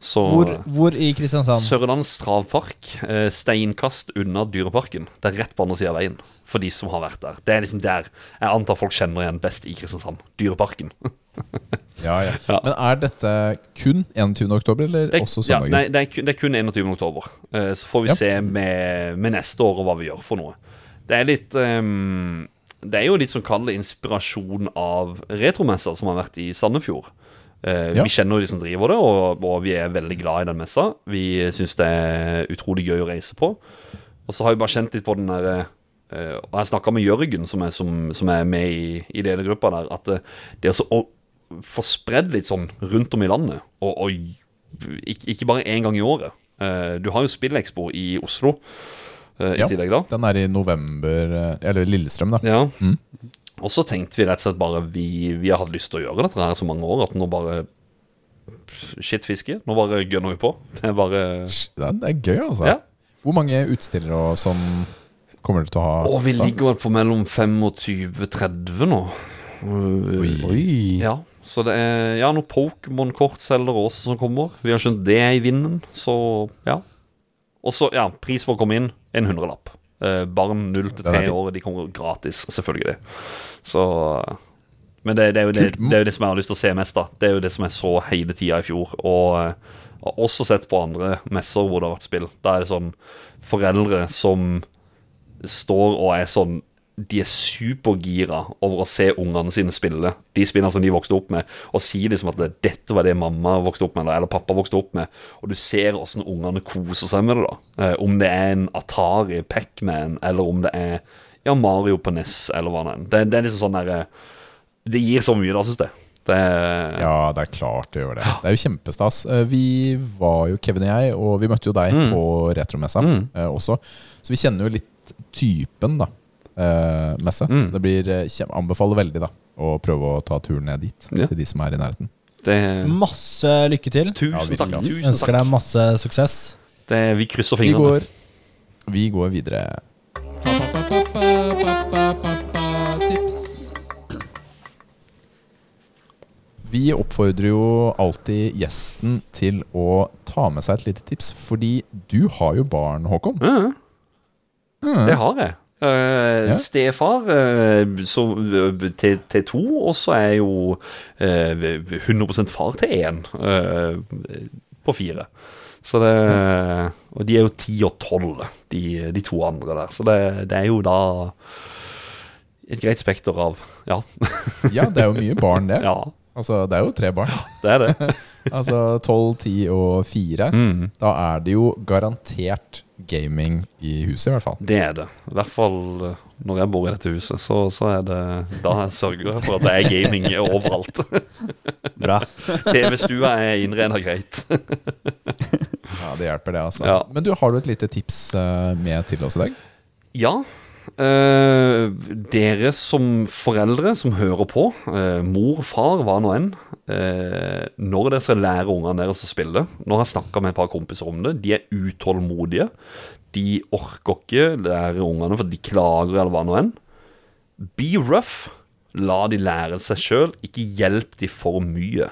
Så hvor, hvor i Kristiansand? Sørlandets travpark, eh, steinkast unna Dyreparken. Det er rett på andre sida av veien, for de som har vært der. Det er liksom der jeg antar folk kjenner igjen best i Kristiansand. Dyreparken. [laughs] [laughs] Ja, ja. Men er dette kun 21. oktober, eller Det også ja, nei, det, er kun, det er kun 21. oktober. Uh, så får vi se med, med neste år og hva vi gjør for noe. Det er litt um, Det er jo litt sånn kall inspirasjon av retromesser som har vært i Sandefjord. Uh, Ja. Vi kjenner jo de som driver det, og, og vi er veldig glad i den messa. Vi syns det er utrolig gøy å reise på. Og så har vi bare kjent litt på den derre uh, Og jeg snakka med Jørgen, som er, som, som er med i, i ledergruppa der, at det, det så å få spredd litt sånn rundt om i landet, og, og ikke, ikke bare én gang i året. Eh, du har jo Spillekspo i Oslo i Ja. tillegg, da. Den er i november, eh, eller Lillestrøm, da. Ja. Mm. Og så tenkte vi rett og slett bare vi, vi har hatt lyst til å gjøre dette her så mange år at nå bare Shit, fiske. Nå bare gønner vi på. Det er bare Det er, gøy, altså. Ja. Hvor mange utstillere og sånn kommer du til å ha? Og vi ligger vel på mellom 25-30 nå. Oi. Oi. Ja, så det er ja, noen Pokémon-kortselgere også som kommer. Vi har skjønt det i vinden, så ja. Og så, ja, pris for å komme inn, en hundrelapp. Eh, barn 0 til Den 3 fin. år, de kommer gratis, selvfølgelig. Så Men det, det, er det, det er jo det som jeg har lyst til å se mest, da. Det er jo det som jeg så hele tida i fjor. Og eh, har også sett på andre messer hvor det har vært spill. Da er det sånn foreldre som står og er sånn De er supergira over å se ungene sine spille. De spiller som de vokste opp med, og sier liksom at det, 'dette var det mamma vokste opp med', eller, eller pappa vokste opp med. Og du ser åssen ungene koser seg med det. da eh, Om det er en Atari Pac-Man, eller om det er ja, Mario på NES, eller hva det er. Det, det er liksom sånn derre Det gir så mye, da, syns jeg. Det Ja, det er klart det gjør det. Det er jo kjempestas. Eh, Vi var jo, Kevin og jeg, og vi møtte jo deg Mm. på retromessa Mm. eh, også. Så vi kjenner jo litt typen, da. Eh, messe. Mm. Så det blir eh, kjem- Anbefaler veldig, da. Å prøve å ta turen ned dit. Ja. Til de som er i nærheten. det, Masse lykke til. Tusen takk. ass. Tusen Ønsker deg masse suksess. Det, vi krysser Vi fingrene. går, vi går videre. Tips. Vi oppfordrer jo alltid gjesten til å ta med seg et lite tips, fordi du har jo barn, Håkon. Mm. Mm. det har jeg. Ja. Stefar uh, så, uh, til, til to, og så er jo eh, 100 far til én på fire. Så det Og de er jo ti og tolv, de, de to andre der. Så det, det er jo da et greit spekter av Ja. Ja, det er jo mye barn, det. [laughs] ja Altså, det er jo tre barn. Ja, det er det. [laughs] Altså 12, 10 og 4. Mm. Da er det jo garantert gaming i huset, i hvert fall. Det er det. I hvert fall eh, når jeg bor i dette huset, så, så er det Da sørger jeg for at det er gaming overalt. [laughs] Bra. TV-stua er innreda greit. Ja, Det hjelper, det, altså. Ja. Men du, har du et lite tips eh, med til oss i dag? Ja. Eh, dere som foreldre som hører på, eh, mor, far, hva nå enn, eh, når dere skal lære ungene deres å spille Nå har jeg snakka med et par kompiser om det. De er utålmodige. De orker ikke lære ungene for de klager eller hva nå enn. Be rough. La de lære seg sjøl. Ikke hjelp de for mye.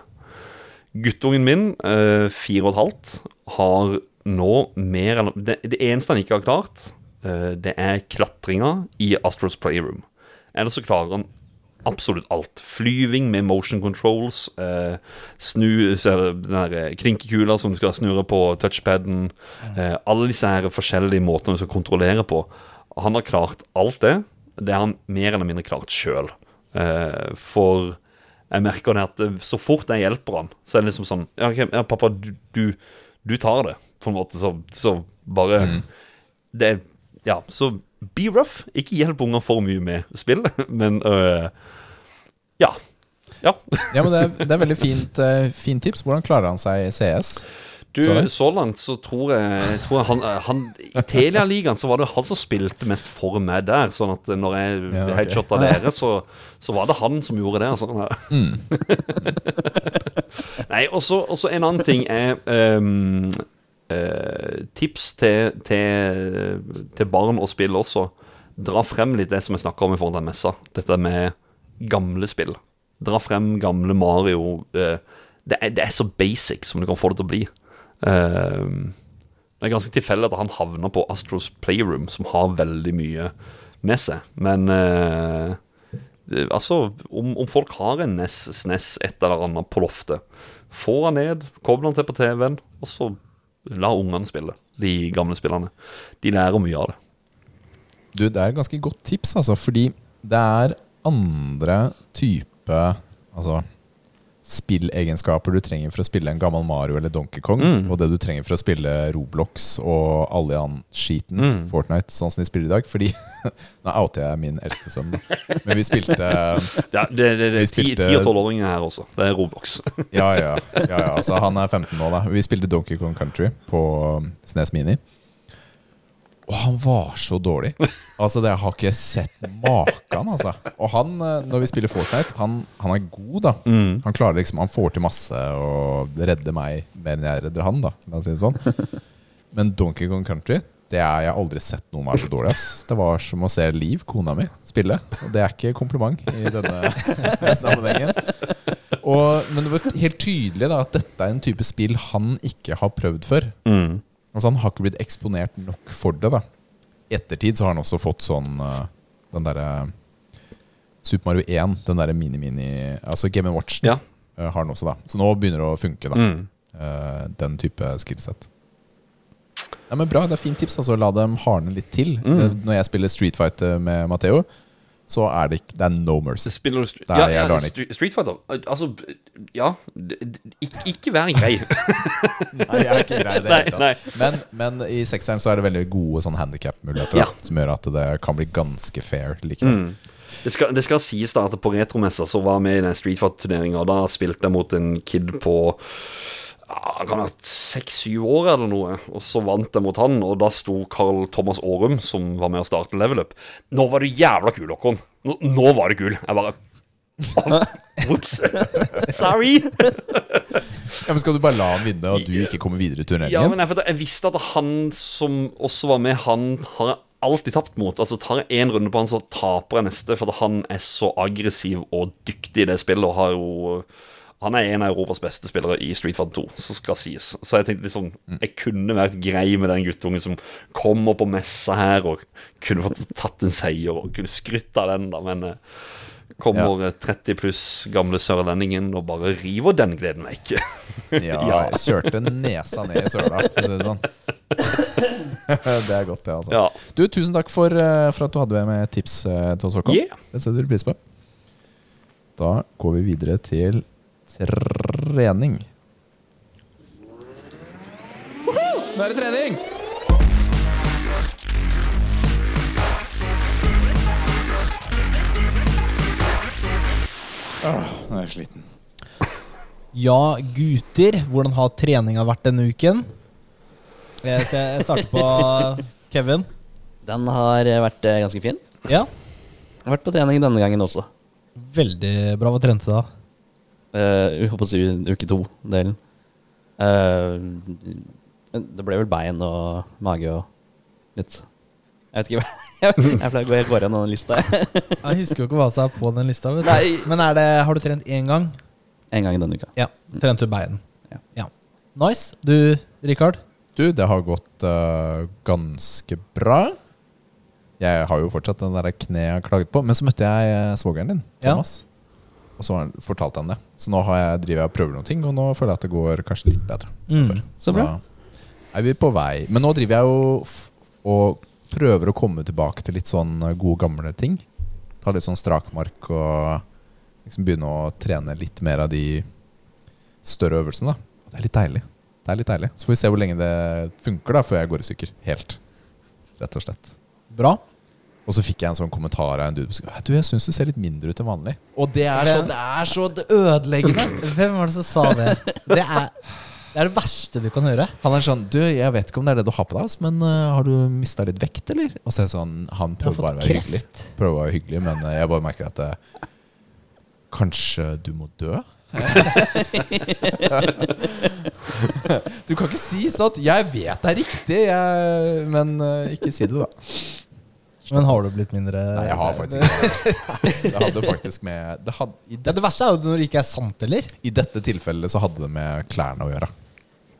Guttungen min, eh, fire og et halvt, har nå mer enn det, det eneste han ikke har klart, det er klatringa i Astros Playroom. Eller så klarer han absolutt alt. Flyving med motion controls, eh, snu den der eh, klinkekula som du skal snurre på touchpaden, eh, alle disse her forskjellige måtene du skal kontrollere på. Han har klart alt det. Det har han mer eller mindre klart sjøl. Eh, for jeg merker det at eh, så fort jeg hjelper han, så er det liksom sånn Ja, okay, ja pappa, du, du, du tar det, på en måte. Så, så bare Det er Ja, så be rough. Ikke hjelp unger for mye med spill, [laughs] men øh, Ja. Ja. [laughs] Ja, men Det er, det er veldig fint, eh, fint tips. Hvordan klarer han seg i CS? Du, Så langt? så langt så tror jeg, jeg tror han, han I Telia-ligaen så var det han som spilte mest for meg der. Sånn at når jeg Ja, okay. headshotta dere, så, så var det han som gjorde det. Altså. [laughs] Nei, og så og så en annen ting er ehm, eh, Tips til, til, til barn og spill også. Dra frem litt det som jeg snakka om i forhold til messa. Dette med gamle spill. Dra frem gamle Mario. eh, det, er, det er så basic som du kan få det til å bli. Eh, det er ganske tilfeldig at han havna på Astros Playroom, som har veldig mye med seg. Men eh, altså, om, om folk har en NES, SNES, et eller annet på loftet, få han ned, kobler han til på TV-en, og så la ungene spille. De gamle spillerne. De lærer mye av det. Du, Det er et ganske godt tips, altså, fordi det er andre type altså, spillegenskaper du trenger for å spille en gammel Mario eller Donkey Kong, Mm. og det du trenger for å spille Roblox og alle annen skiten, Mm. Fortnite, sånn som de spiller i dag. Fordi [laughs] Nå outer jeg min eldste sønn. Men vi spilte [laughs] Ja, det, det, det spilte- 10- og 12-åringer her også. Det er Roblox. Ja, ja, ja, ja. Altså, han er 15 nå, da. Vi spilte Donkey Kong Country på Snes Mini. Og han var så dårlig. Altså, det jeg har ikke sett maken, altså. Og han, eh, når vi spiller Fortnite, han, han er god, da. Han klarer liksom, han får til masse og redder meg mer enn jeg redder han, da. La oss si det sånn. Men Donkey Kong Country det er jeg har aldri sett noen være så dårlig. ass Det var som å se Liv, kona mi, spille. Og det er ikke kompliment i denne [laughs] sammenhengen. Og, men det var helt tydelig da at dette er en type spill han ikke har prøvd før. Mm. Altså Han har ikke blitt eksponert nok for det. da I ettertid så har han også fått sånn eh, Den derre Super Mario 1, den derre mini-mini Altså Game Watch Ja. har han også, da. Så nå begynner det å funke, da. Mm. Eh, den type skillset. Ja, men Bra, det er fint tips. Altså, La dem hardne litt til. Mm. Når jeg spiller Street Fighter med Matheo, så er det, ikke, det er no mercy. Spiller du ja, ja, lar Street, Fighter? Altså, ja Ikke, ikke vær grei. [laughs] Nei, jeg er ikke grei i det hele tatt. Men, men i sekseren så er det veldig gode sånn handikap-muligheter, Ja. som gjør at det kan bli ganske fair likevel. Mm. Det skal, det skal sies da at på retromessa så var vi i den Street Fighter-turneringa, da spilte jeg mot en kid på ja, han kan ha vært seks-syv år eller noe, og så vant jeg mot han, og da sto Carl Thomas Aarum, som var med å starte Level Up. Nå var du jævla kul, Håkon. Nå, nå var du kul. Jeg bare [laughs] Ops. Sorry. [laughs] Ja, men Skal du bare la han vinne, og du ikke kommer videre i turneringen? Ja, men jeg, jeg visste at han som også var med, han har jeg alltid tapt mot. Altså Tar jeg én runde på han, så taper jeg neste, for han er så aggressiv og dyktig i det spillet. Og har jo Han er en av Europas beste spillere i Street Fighter 2, så skal sies. Så jeg tenkte liksom Jeg kunne vært grei med den guttungen som kommer på messa her og kunne fått tatt en seier og kunne skrytt av den, da, men eh, kommer ja. 30 pluss gamle sørlendingen og bare river den gleden vekk. [laughs] Ja, jeg kjørte nesa ned i søla. det sånn. [laughs] Det er godt, det, altså. Ja. Du, Tusen takk for, eh, for at du hadde med tips eh, til oss, Håkon. Yeah. Det setter vi pris på. Da går vi videre til trening. Nå er det trening! Åh, nå er jeg sliten. Ja, gutter, hvordan har treninga vært denne uken? Jeg, så jeg jeg starter på [laughs] Kevin. Den har eh, vært eh, ganske fin. Ja, Jeg har vært på trening denne gangen også. veldig bra. Hva trente du da? Uh, jeg håper å si uke to-delen. Eh, det ble vel bein og mage og litt Jeg vet ikke hva [laughs] Jeg pleier å gå helt går gjennom den lista [laughs] Jeg husker jo ikke hva som er på den lista. Vet du. Men er det, har du trent én gang? en gang i denne uka. Ja. Trente du bein? Ja. Nice. Du, Rikard? Du, det har gått uh, ganske bra. Jeg har jo fortsatt den der kneet jeg har klaget på. Men så møtte jeg eh, svogeren din, Ja. Og så fortalte han det. Så nå har jeg, driver jeg og prøver noen ting, og nå føler jeg at det går kanskje litt bedre. Mm. Så bra. Da er vi på vei. Men nå driver jeg jo og prøver å komme tilbake til litt sånn eh, gode, gamle ting. Ta litt sånn strakmark og liksom begynne å trene litt mer av de større øvelsene. da. Det er litt deilig. Det er litt deilig. Så får vi se hvor lenge det funker da før jeg går i stykker. Helt. Rett og slett. Bra. Og så fikk jeg en sånn kommentar av en dude som Du, jeg syns du ser litt mindre ut enn vanlig. Og det er så, det er så ødeleggende. [laughs] Hvem var det som sa det? Det er det, er det verste du kan høre. Han er sånn Du, jeg vet ikke om det er det du har på deg, men uh, har du mista litt vekt, eller? Og så er det sånn Han prøver bare å være hyggelig. Prøver å være hyggelig, men uh, jeg bare merker at uh, Kanskje du må dø? [laughs] du kan ikke si sånn. Jeg vet det er riktig, jeg, men ikke si det, da. Men har du blitt mindre Nei, jeg har faktisk ikke det. [laughs] Det hadde faktisk med det hadde, i, ja, det, Det verste er jo når det ikke er sant, eller? I dette tilfellet så hadde det med klærne å gjøre.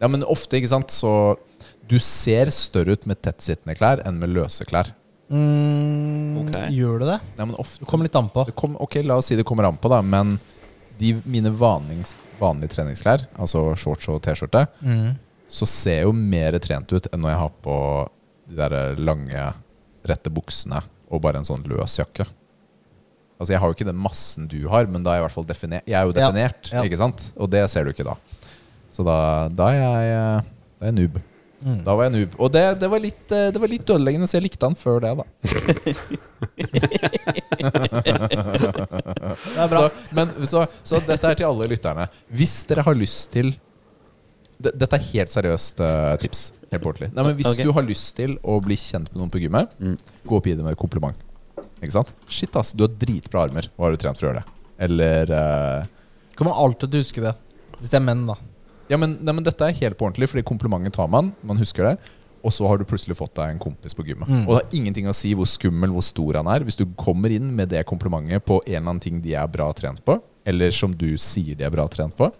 Ja, men ofte, ikke sant, så Du ser større ut med tettsittende klær enn med løse klær. Mm, okay. Gjør du det? Ja, men ofte, Det kommer litt an på. det kom, ok, la oss si det kommer an på, da, men de, mine vanlige, vanlige treningsklær, altså shorts og T-skjorte, Mm. så ser jeg jo mer trent ut enn når jeg har på de der lange, rette buksene og bare en sånn løs jakke. Altså Jeg har jo ikke den massen du har, men da er jeg i hvert fall definert. Jeg er jo definert, ja. ikke sant? Og det ser du ikke da. Så da, da er jeg da er jeg noob. Mm. Da var jeg noob. Og det, det, var litt, eh, det var litt ødeleggende, så jeg likte han før det, da. [laughs] Det er bra. Så, men, så, så dette er til alle lytterne. Hvis dere har lyst til Dette er helt seriøst eh, tips. Helt ordentlig. Nei, men hvis okay. du har lyst til å bli kjent med noen på gymmet, Mm. gå opp og gi dem et kompliment. Ikke sant? Shit, ass, du har dritbra armer. Hva har du trent for å gjøre det? Eller Kan Kommer alltid til å huske det. Hvis det er menn, da. Ja, men, nei, men dette er helt på ordentlig, fordi komplimentet tar man. Man husker det. Og så har du plutselig fått deg en kompis på gymmet. Mm. Og det har ingenting å si hvor skummel, hvor stor han er. Hvis du kommer inn med det komplimentet på en eller annen ting de er bra trent på, eller som du sier de er bra trent på,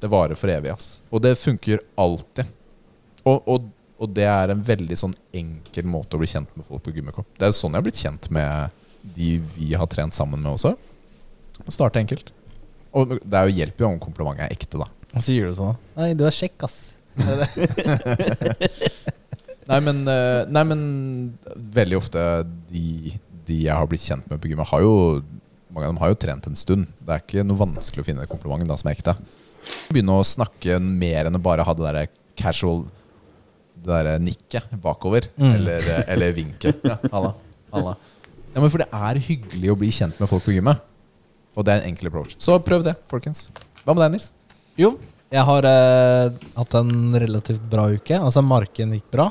det varer for evig. ass. Og det funker alltid. Og, og, og det er en veldig sånn enkel måte å bli kjent med folk på gymmekopp. Det er jo sånn jeg har blitt kjent med de vi har trent sammen med også. Starte enkelt. Og det er jo hjelp jo om komplimentet er ekte, da. Og så sier du sånn da. Nei, du er kjekk, ass. [laughs] Nei, men, eh, nei, men veldig ofte de, de jeg har blitt kjent med på gymmet, har jo mange av dem har jo trent en stund. Det er ikke noe vanskelig å finne et kompliment da, som er ekte. Begynne å snakke mer enn å bare ha det derre casual Det derre nikket bakover. Mm. Eller, eh, eller vinket. Ja, halla, halla. Ja, men for det er hyggelig å bli kjent med folk på gymmet. Og det er en enkel approach. Så prøv det, folkens. Hva med deg, Nils? Jo, jeg har eh, hatt en relativt bra uke. Altså, marken gikk bra.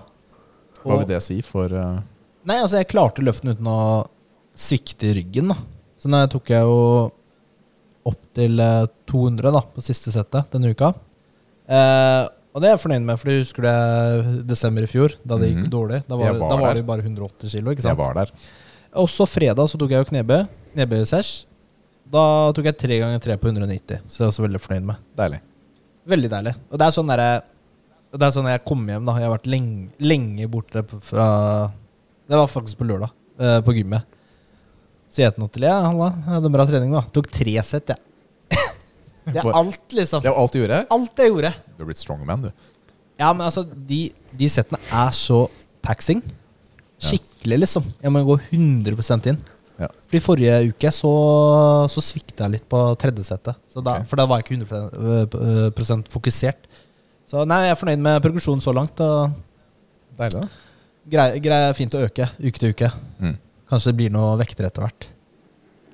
Hva vil det si for eh, Nei, altså, jeg klarte løften uten å svikte i ryggen, da. Så da tok jeg jo opp til eh, 200 da, på siste settet denne uka. Eh, og det er jeg fornøyd med, for du husker det desember i fjor, da det gikk Mhm. dårlig. Da Jeg var, var da var der. det jo bare 180 kilo, ikke sant? Jeg var der. Også fredag så tok jeg jo knebøy. Knebøysesh. Da tok jeg tre ganger tre på 190, så det er jeg også veldig fornøyd med. Deilig. Veldig deilig. Og det er sånn derre Det er sånn jeg kom hjem, da. Jeg har vært lenge, lenge borte fra Det var faktisk på lørdag, eh, på gymmet. Så jeg til Natalie ja, halla, jeg hadde en bra trening, da. Tok tre sett, jeg. Det er alt, liksom. Det er alt du gjorde? Alt jeg gjorde. Du har blitt strongman, du. Ja, men altså, de, de settene er så taxing. Skikkelig, liksom. Jeg må gå 100 inn. Ja. Fordi forrige uke så, så svikta jeg litt på tredje settet. Okay. For da var jeg ikke 100 prosent fokusert. Så nei, jeg er fornøyd med progresjonen så langt. Deilig, greier grei, fint å øke uke til uke. Mm. Kanskje det blir noe vekter etter hvert.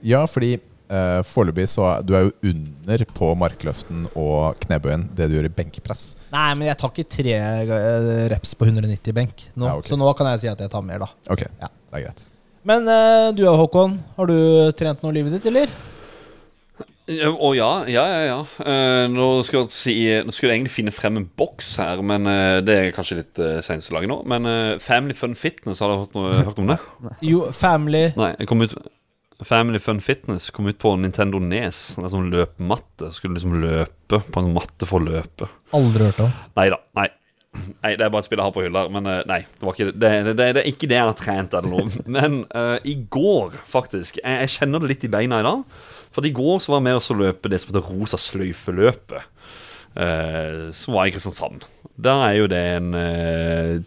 Ja, fordi uh, foreløpig så du er jo under på markløften og knebøyen det du gjør i benkepress. Nei, men jeg tar ikke tre eh, reps på 190 benk nå. Ja, okay. Så nå kan jeg si at jeg tar mer, da. Ok, Ja. det er greit. Men uh, du Håkon, har du trent noe i livet ditt, eller? Å oh, ja, ja, ja. ja. Uh, nå, skulle jeg si, nå skulle jeg egentlig finne frem en boks her, men uh, det er kanskje litt uh, seint å lage nå. Men uh, Family Fun Fitness, har du hørt, noe, hørt om det? Jo, Family Nei, jeg kom ut Family Fun Fitness kom ut på Nintendo Nes. Det er sånn løpematte. Skulle liksom løpe på en matte for å løpe. Aldri hørt om. Nei da. Nei. Det er bare et spill jeg har på hylla. Men eh, nei, det, var ikke, det, det, det, er ikke det jeg har trent eller noe. [laughs] Men uh, i går, faktisk jeg, jeg kjenner det litt i beina i dag. For i går så var jeg med oss å løpe det som heter Rosa sløyfe-løpet. Uh, som var i Kristiansand. Da er jo det en uh,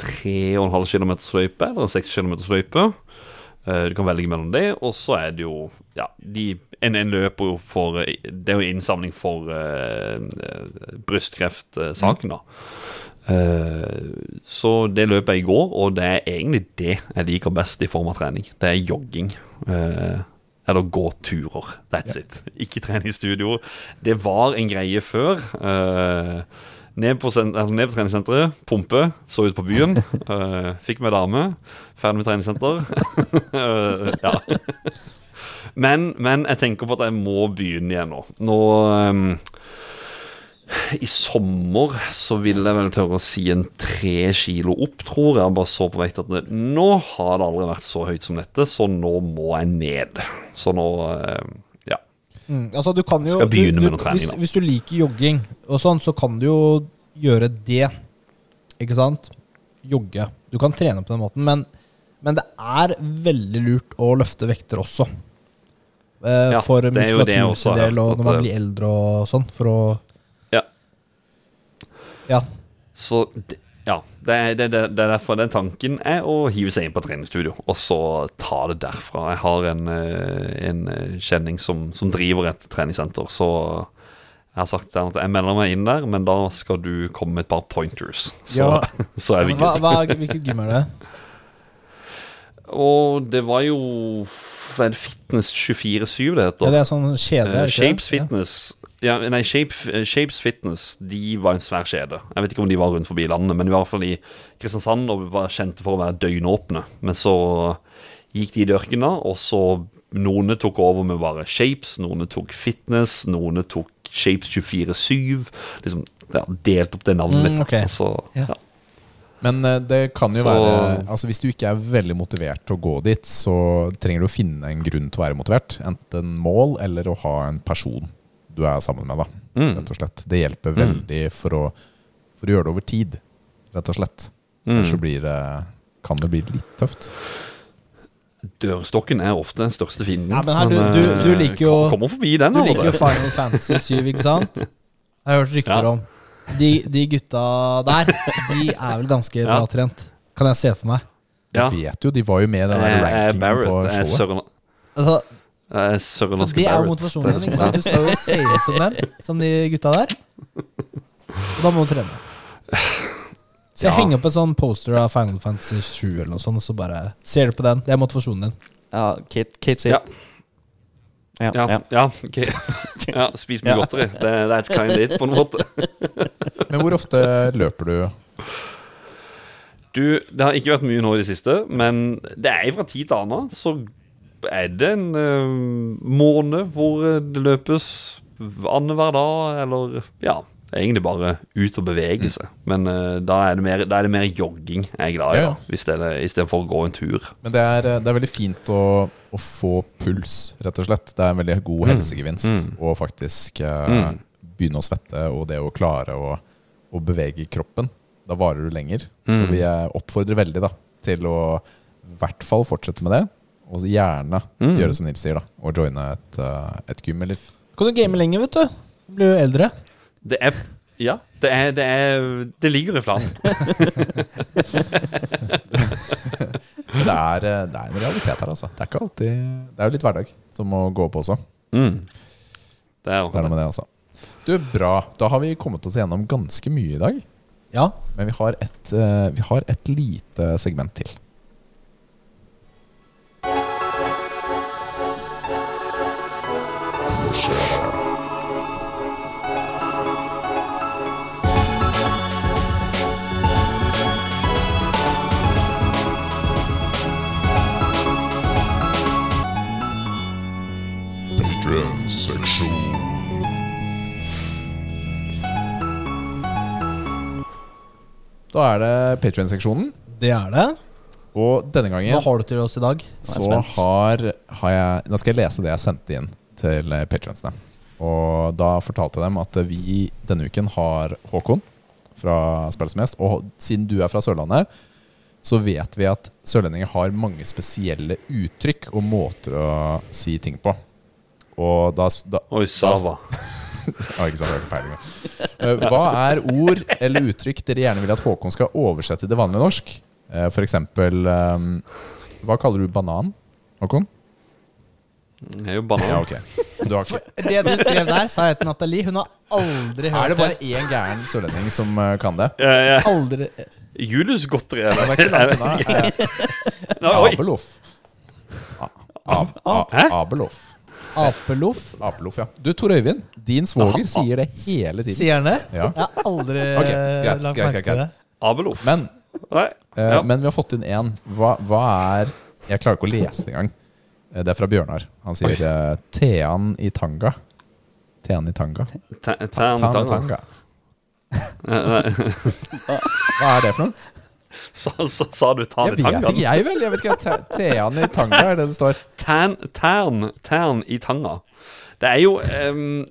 3,5 km sløype eller 6 km sløype. Eh, Du kan velge mellom det, og så er det jo ja, de, en, en løper jo for eh, Det er jo innsamling for uh, brystkreftsaken, da. Uh, så det løpet jeg i går, og det er egentlig det jeg liker best i form av trening. Det er jogging. Uh, eller gåturer. That's it. Ikke treningsstudio. Det var en greie før. eh, ned, på, eller ned på treningssenteret, pumpe, så ut på byen. [laughs] eh, fikk meg dame. Ferdig med treningssenter. [laughs] Eh, ja. Men, men jeg tenker på at jeg må begynne igjen nå. Nå um, I sommer så vil jeg vel tørre å si en tre kilo opp, tror jeg. Bare så på vekt at det, nå har det aldri vært så høyt som dette, så nå må jeg ned. Så nå ehm. Mm, altså, du kan jo Skal begynne du, med du, noe trening, hvis, da. hvis du liker jogging og sånn, så kan du jo gjøre det. Ikke sant? Jogge. Du kan trene på den måten, men, men det er veldig lurt å løfte vekter også. Eh, Ja, for det er jo det jeg muskulatur også har del, og når man det- blir eldre og sånn, for å Ja. Ja. Så det, ja, det er, det, det, det er derfor den tanken er å hive seg inn på treningsstudio, og så ta det derfra. Jeg har en, eh, en eh, kjenning som, som driver et treningssenter, så jeg har sagt til han at jeg melder meg inn der, men da skal du komme med et par pointers. Så, Ja. [laughs] så er vi hva, hva, hvilket gym er det? Og det var jo Fitness 24-7 det heter. Ja, det er sånn kjede? Eh, Shapes Fitness. Ja. Ja, Nei, Shape, eh, Shapes Fitness De var en svær kjede. Jeg vet ikke om de var rundt forbi landet, men i hvert fall i Kristiansand og var kjente for å være døgnåpne. Men så gikk de i dørkene, og så noen tok over med bare Shapes, noen tok Fitness, noen tok Shapes 24-7. Liksom ja, delt opp det navnet Mm, litt. Mm, okay. Og så, Ja. ja. Men eh, det kan jo Så- være Altså Hvis du ikke er veldig motivert til å gå dit, så trenger du å finne en grunn til å være motivert. Enten mål eller å ha en person du er sammen med. da Mm. Rett og slett Det hjelper veldig for å, for å gjøre det over tid, rett og slett. Mm. Ellers så blir det, kan det bli litt tøft. Dørstokken er ofte den største fienden. Ja, men her, du- eh, du- du liker jo- Kommer forbi den. Du liker jo. Final Fantasy 7, ikke sant? [laughs] Jeg har hørt rykter Ja. om. De, de gutta der, de er vel ganske Ja. bra trent. Kan jeg se for meg. Ja. Jeg vet jo, De var jo med i den der er rankingen på showet. Altså, er så det er jo motivasjonen din. det ikke sant? Du skal jo se ut som den, som de gutta der. Og da må du trene. Så jeg Ja. henger opp en sånn poster av Final Fantasy 7 eller noe sånt, og så bare ser du på den. Det er motivasjonen din. Ja, Kate, Kate sier Ja. Ja, Ja, ja. ja, ok. [laughs] ja Spis mye Ja. godteri. Det, that's kind of it, på en måte. [laughs] Men hvor ofte løper du? Du, det har ikke vært mye nå i det siste, men det er fra tid til annen. Så er det en uh, måned hvor eh, det løpes annenhver dag, eller ja. det er Egentlig bare ut og bevege seg. Men uh, da, er det mer, da er det mer jogging jeg er glad i, Ja, ja. istedenfor å gå en tur. Men det er, det er veldig fint å, å få puls, rett og slett. Det er en veldig god helsegevinst Mm. å faktisk uh, Mm. begynne å svette, og det å klare å, å bevege kroppen. Da varer du lenger. Så Mm. vi eh, oppfordrer veldig da, til å i hvert fall fortsette med det. Og gjerne Mm. gjøre som Nils sier, da. Og joine et, eh, et gym eller Kan du game lenger, vet du? Blir jo eldre. Det er Ja, det er Det, er, det ligger i planen. [laughs] Det er, eh, det er en realitet her, altså. Det er ikke alltid Det er jo litt hverdag som må gå på også. Mm. Det er er noe med det, altså. Du, bra. Da har vi kommet oss gjennom ganske mye i dag. Ja. Men vi har et, eh, vi har et lite segment til. Patreon-seksjon. Da er det Patrion-seksjonen. Det er det. Og denne gangen Hva har du til oss i dag? så har, har jeg Nå skal jeg lese det jeg sendte inn til patrionsene. Og da fortalte jeg dem at vi denne uken har Håkon fra Spill som gjest. Og siden du er fra Sørlandet, så vet vi at sørlendinger har mange spesielle uttrykk og måter å si ting på. Og da, da Oi, Sava. [laughs] Ja, ikke sant, jeg har ikke peiling. Eh, Hva er ord eller uttrykk dere gjerne vil at Håkon skal oversette til vanlig norsk? Eh, For eksempel eh, Hva kaller du banan, Håkon? Det er jo banan. Ja, okay. Du har ikke Det du skrev der, sa jeg til Nathalie. Hun har aldri hørt det. Er det bare én gæren sørlending som eh, kan det? Ja, ja. Aldri Julius Godteri, Den er eller? ikke langt unna. [laughs] Abeloff. Abeloff. Apeloff. Apeloff, ja. Du, Tor Øyvind, din svoger sier det hele tiden. Sier han det? Ja. Jeg har aldri okay, greit, lagt merke greit, til det. Abelof. Men, Nei. eh, Ja. men vi har fått inn én. Hva, hva er Jeg klarer ikke å lese det engang. Eh, Det er fra Bjørnar. Han sier uh, 'Tean i tanga'. Tean i tanga. Ta- Tan Tan i tanga. Eh. Hva er det for noe? Sa, sa, sa du Jeg i vet ikke, jeg vel. Jeg vet ikke, Te- Tean i tanga er det det står. Tan, tern, tern i tanga. Det er jo um,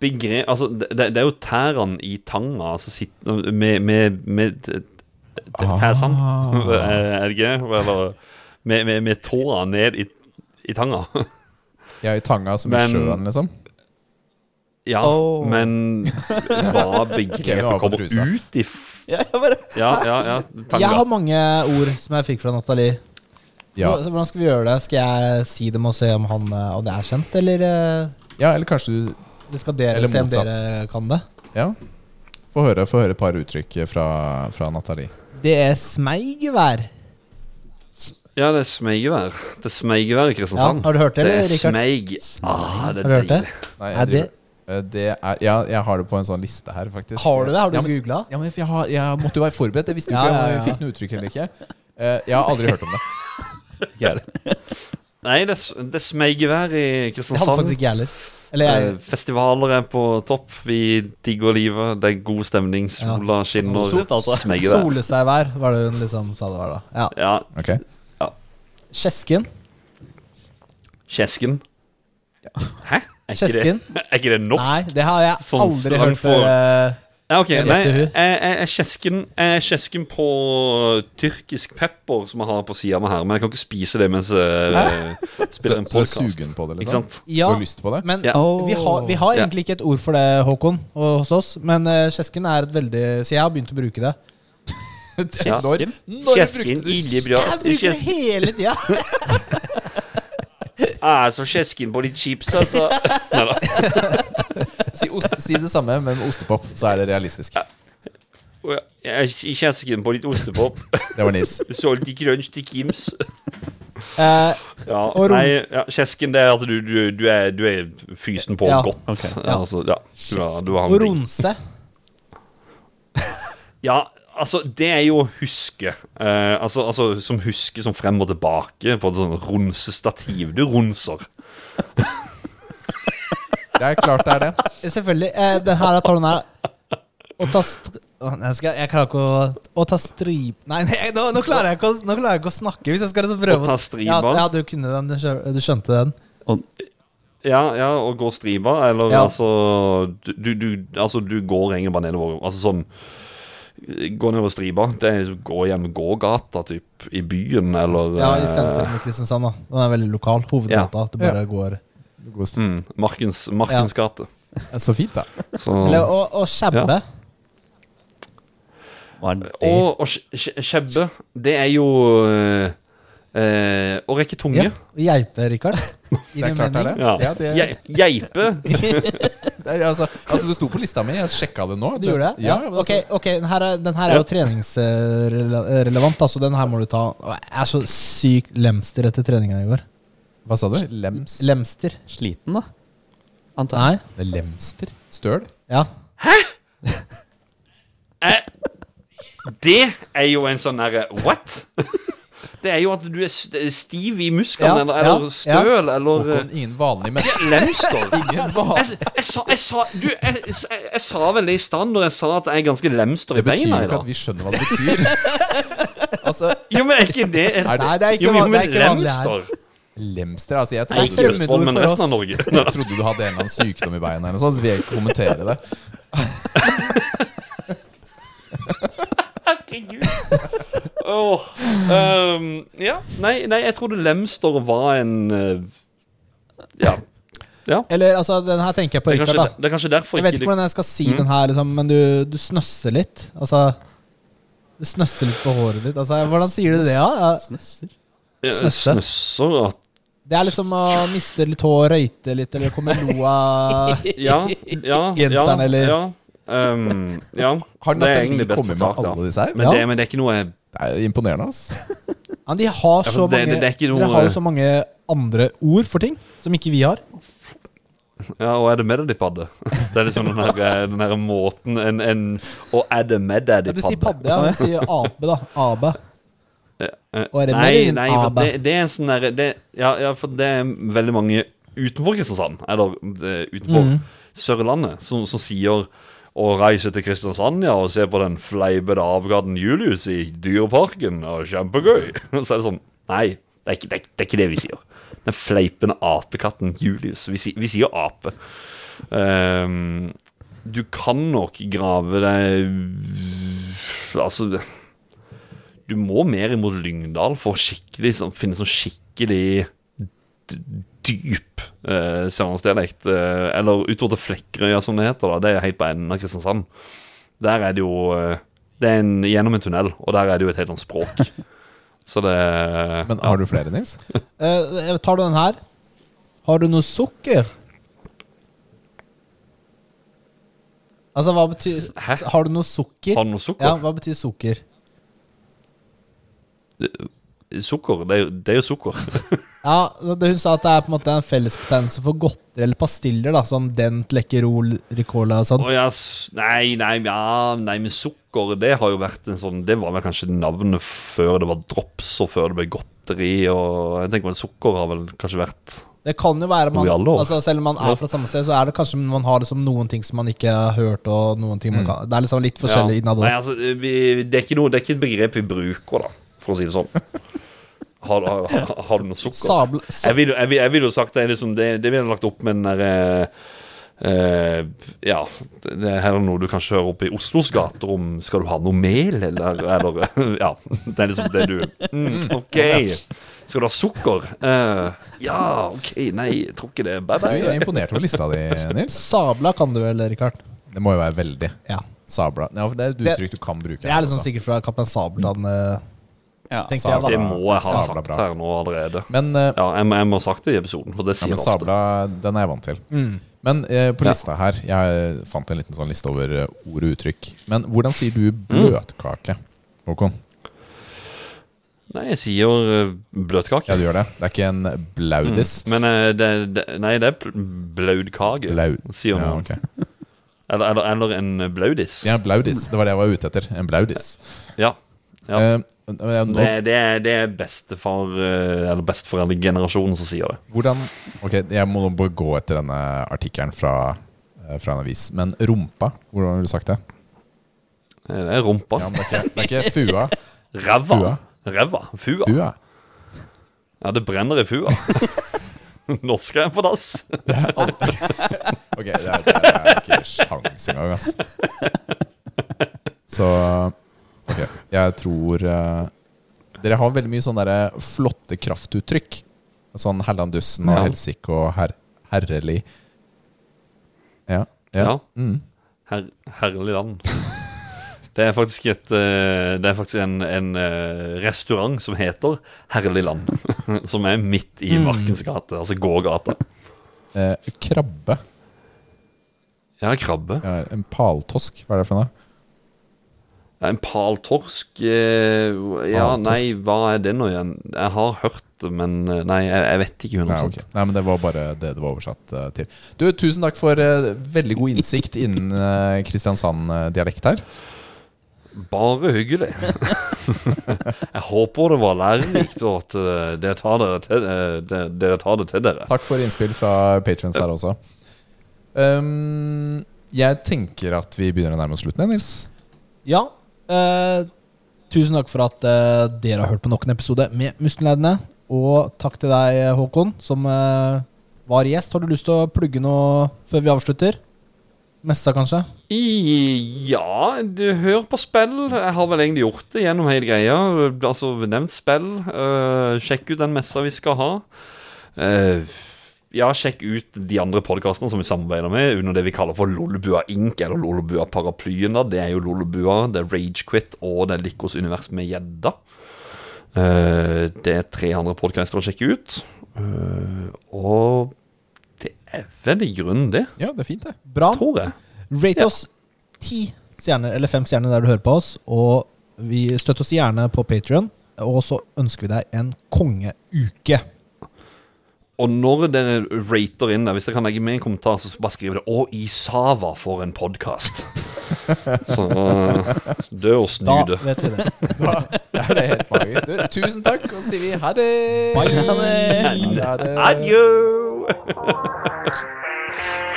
begre... Altså, det, det er jo tærne i tanga altså sitt, med, med, med t- tæsene. Er det ikke? Eller med, med, med tåa ned i, i tanga. Ja, i tanga som i sjøen, liksom. Ja, oh. men hva [laughs] begrepet okay, kommer ut i [laughs] Ja, jeg bare Ja, ja, ja. Jeg har mange ord som jeg fikk fra Nathalie. Ja. Hvordan skal vi gjøre det? Skal jeg si dem og se om, han, Og om det er kjent, eller, eh, ja, eller kanskje du det skal dere Eller se om motsatt. dere kan det? Ja. Få høre, få høre et par uttrykk fra, fra Nathalie. Det er smeigevær. Ja, det er smeigevær. Det er smeigevær i Ja, Kristiansand. har du hørt det, det er Rikard? smeig. Ah, det Har er du hørt det? deilig. Nei, Er det- driver- eh, det er Ja, jeg har det på en sånn liste her, faktisk. Har du det? Har du ja, men, googla? ja, men jeg, har, jeg måtte jo være forberedt. Jeg visste jo Ja, ikke ja, om jeg fikk noe uttrykk eller ikke. Eh, jeg har aldri hørt om det. [laughs] Nei, det det smeigevær i Det hadde Kristiansand. faktisk ikke jeg heller. Eller jeg Eh, Festivaler er på topp. Vi digger livet. Det er god stemning. Sola skinner. Sol, altså. [laughs] Smeigevær. Sole seg vær, var det hun liksom sa det var da. Ja. Ja. Ok Kjesken. Kjesken. Hæ? Er ikke, Kjesken? det, [laughs] er ikke det norsk? Nei, det har jeg Sånn aldri slang hørt for- før. eh, Ja, ok, nei, gjetter jeg, jeg, er kjesken, jeg er kjesken på tyrkisk pepper som jeg har på sida meg her, men jeg kan ikke spise det mens jeg [laughs] spiller Så, en så er podkast. sugen på det, Ikke liksom? sant? Ja, Du har lyst på det? men Ja. vi, har, vi har egentlig ikke et ord for det, Håkon, og hos oss. Men uh, kjesken er et veldig Så jeg har begynt å bruke det. [laughs] Kjesken? Når, når Kjesken, du ille bra. Jeg bruker det hele tida! Ah, så kjesken på litt chips, altså. [laughs] Si, ost, si det samme, men med ostepop, så er det realistisk. Og jeg- Jeg er kjesken på litt ostepop. Det var Nils. [laughs] Solgt i crunch til Kims. Eh, Ja, Og nei, ja, kjesken det er at du, du, du, er, du er fysen på Ja. godt. Okay, ja. Altså, ja, du har, du har og ronse. Ja, altså, det er jo å huske. Eh, altså, altså, som huske som frem og tilbake på et sånn ronsestativ. Du ronser. [laughs] Det er klart det er det. Selvfølgelig. Eh, den her tårnen her Å ta str... Å, nei, jeg, skal, jeg klarer ikke å Å ta strip... Nei, nei nå, nå, klarer jeg ikke å, nå klarer jeg ikke å snakke. Hvis jeg skal liksom prøve Å ta s- Ja, ja, du kunne den. Du, skjø- du skjønte den. Ja, ja, og gå striba, eller Ja. altså du, du, du, altså du går egentlig bare nedover. Altså sånn gå nedover stripa. Det er liksom gå gjennom gågata typ, i byen, eller Ja, i eh, sentrum i Kristiansand. da Den er veldig lokal. Hovedgata. Du bare går går mm, Markens, Markens gate. Så fint, da. Så, Eller, og, og Skjebbe. Og og skje- skje- skjebbe, det er jo eh, og Å rekke tunge. Ja. Og Geipe, Rikard. [laughs] Det er det. Ja. Ja, det, er... Geipe. [laughs] altså, altså, det sto på lista mi. Jeg sjekka det nå. Du gjorde det? Ja, Ok, altså, ok, den her er, den her er jo treningsrelevant. Altså, den her må du ta. Jeg er så sykt lemster etter treninga i går. Hva sa du? Lems? Lemster? Sliten, da? Antar Nei? Det er Lemster? Støl? Ja. Det er jo en sånn derre What? [laughs] Det er jo at du er stiv i musklene, Ja, eller, støl, eller Håkon, ingen vanlig menneske. Lemstol. [laughs] Ingen vanlig Jeg, jeg, sa, jeg, sa, du, jeg, jeg, jeg sa vel det i stand når jeg sa at jeg er ganske lemster i Det betyr jo ikke at vi skjønner hva det betyr. [laughs] Altså, Jo, men er ikke det en Er Nei, det er ikke, Jo, jo, van- det men er ikke vanlig her. lemster lemster Altså, jeg Nei, Ikke trodde, Østfold, men resten av oss. Norge. [laughs] jeg trodde du hadde en eller annen sykdom i beina, eller noe sånt, så vil jeg ikke kommentere det. Åh, Um, ja, nei, nei, jeg trodde lemster var en uh, Ja. ja. Eller altså, den her tenker jeg på Det Rikard, da. det er kanskje derfor Jeg vet ikke hvordan jeg skal si Mm. den her, liksom, men du, du snøsser litt. Altså Du snøsser litt på håret ditt. Altså, hvordan sier du det, da? Ja? Snøsser. Snøsse. Snøsser at Det er liksom å miste litt hår, røyte litt, eller komme lo av Ja, ja, Genseren, ja, eller- ja. um, ja. Har Det er egentlig best kommet med forklart, ja. alle disse her? Men, Ja. det, men det er ikke noe jeg Det er imponerende, ass. Ja, De har så ja, det- mange det- det er noe- Dere har jo så mange andre ord for ting som ikke vi har. Ja, og er det med deg de padde? [laughs] Det er liksom den her, den her måten en, en Og er det med deg de Ja, du sier padde? padde, ja. Du sier ape, da. Abe. Eh, Og er det nei, med nei, Abba? det, det er en sånn derre ja, ja, for det er veldig mange utenfor Kristiansand, eller eh, utenfor mm. Sørlandet, som, som sier å reise til Kristiansand ja, og se på den fleipede apekatten Julius i Dyreparken. Og kjempegøy. [laughs] Så er det sånn Nei, det er ikke det, er, ikke- det, vi sier. Den fleipende apekatten Julius. Vi, si- vi sier ape. Um, du kan nok grave deg Altså Du må mer imot Lyngdal for å sånn, finne sånn skikkelig dyp eh, sørlandsdialekt. Uh, eller utover til Flekkerøya, som det heter. da Det er helt på enden av Kristiansand. Der er det jo uh, Det er en, gjennom en tunnel, og der er det jo et helt annet språk. [laughs] Så det Men har du flere, Nils? [laughs] uh, tar du den her? Har du noe sukker? Altså, hva betyr Hæ? Har du noe sukker? Har du noe sukker? Ja, hva betyr sukker? Sukker? Det er, jo, det er jo sukker. [laughs] Ja, det, Hun sa at det er på en måte en fellesbetegnelse for godteri eller pastiller. da Sånn Dent, Lekkerol, Ricola og sånn. Oh, yes. nei, nei, ja, nei, men sukker Det har jo vært en sånn Det var vel kanskje navnet før det var drops, og før det ble godteri. Og jeg tenker vel Sukker har vel kanskje vært Det kan jo være man, altså, Selv om man er fra samme sted, så er det kanskje man har liksom noen ting som man ikke har hørt. Og noen ting man kan Det er liksom litt forskjellig innad altså, det, er ikke noe, det er ikke et begrep vi bruker, da, for å si det sånn. [laughs] Har, har, har, du noe sukker? Sabel, sa, Jeg vil, jeg, vil, jeg vil jo sagt det er liksom det, det vi har lagt opp med den derre Uh, Ja, det er heller noe du kan kjøre oppe i Oslos gater om Skal du ha noe mel, eller, eller [laughs] Ja, det er liksom det du mm, Ok. Skal du ha sukker? Uh, ja, ok, nei, jeg tror ikke det. Bye, bye. Jeg er imponert over lista di, Nils. sabla kan du vel, Rikard? Det må jo være veldig. Ja. Sabla. Ja, for det er et uttrykk du kan bruke. Det er liksom sikkert fra Kaptein Sabeltann. eh, Ja. Tenker jeg da. Det må jeg ha Sabla sagt bra. her nå allerede. Men, uh, Ja, jeg, må- jeg må ha sagt det i episoden, for det ja, sier men jeg ofte. sabla, den er jeg vant til. Men eh, på Ja. lista her Jeg fant en liten sånn liste over eh, ord og uttrykk. Men hvordan sier du bløtkake, Håkon? Nei, jeg sier uh, bløtkake. Ja, du gjør det? Det er ikke en blaudis? Men eh, det, det, nei, det er blaudkake, Blaud. sier Ja, okay. Eller, eller, eller en blaudis. ja, blaudis. Det var det jeg var ute etter. En blaudis. Ja. Ja. Eh, eh, nå, Det, det, er, det er bestefar eh, Eller besteforeldregenerasjonen som sier det. hvordan Ok, jeg må nå bare gå etter denne artikkelen fra, fra en avis. Men rumpa, hvordan ville du sagt det? Det er rumpa. Ja, men det, er ikke, det er ikke fua. [laughs] Ræva. Fua. Ræva. Fua. Fua. Ja, det brenner i fua. [laughs] Norsk er på dass. [laughs] Ok, det er, det er ikke sjans engang, ass. Så ok, jeg tror uh, Dere har veldig mye sånne flotte kraftuttrykk. Sånn Hellandussen og Ja. Helsik og her, herrelig. Ja. ja. Ja. Mm. Her, herlig land. Det er faktisk, et, eh, det er faktisk en, en eh, restaurant som heter Herlig land. [laughs] Som er midt i Markens gate, altså gågata. Eh, krabbe. Ja, krabbe. Ja, en paltosk. Hva er det for noe? En paltorsk eh, Ja, Paltorsk. nei, hva er det nå igjen? Jeg har hørt det, men eh, Nei, jeg, jeg vet ikke 100 Nei, okay. Nei, men det var bare det det var oversatt eh, til. Du, Tusen takk for veldig god innsikt innen Kristiansand-dialekt her. Bare hyggelig. [laughs] jeg håper det var lærerikt, og at dere tar, dere til, det- dere tar det til dere. Takk for innspill fra patrons der også. Um, jeg tenker at vi begynner å nærme oss slutten, Nils. Ja. Eh, tusen takk for at eh, dere har hørt på nok en episode med Muskelnerdene. Og takk til deg, Håkon, som eh, var gjest. Har du lyst til å plugge noe før vi avslutter? Messa, kanskje? I, ja, du, hør på spill. Jeg har vel egentlig gjort det gjennom hele greia. Altså, nevnt spill. Uh, sjekk ut den messa vi skal ha. Eh, ja, sjekk ut de andre podkastene som vi samarbeider med under det vi kaller for Lollebua Inc. eller Lollebua-paraplyen. da Det er jo Lollebua, det er Ragequit og det er Likos univers med gjedda. Eh, det er tre andre podkaster å sjekke ut. Eh, og det er vel i grunnen det, Ja, det er fint, det. Bra. tror jeg. Rate Ja. oss ti stjerner, eller fem stjerner der du hører på oss. Og vi støtter oss gjerne på Patrion. Og så ønsker vi deg en kongeuke. Og når dere rater inn der, hvis dere kan legge med en kommentar, så bare skriv det 'Å, Isava Sava for en podkast'. [laughs] så dø og snu det. Da vet vi det. [laughs] Da er det helt magisk. Du, tusen takk, og så sier vi ha det. Bye. Ha det. Adjø! [laughs]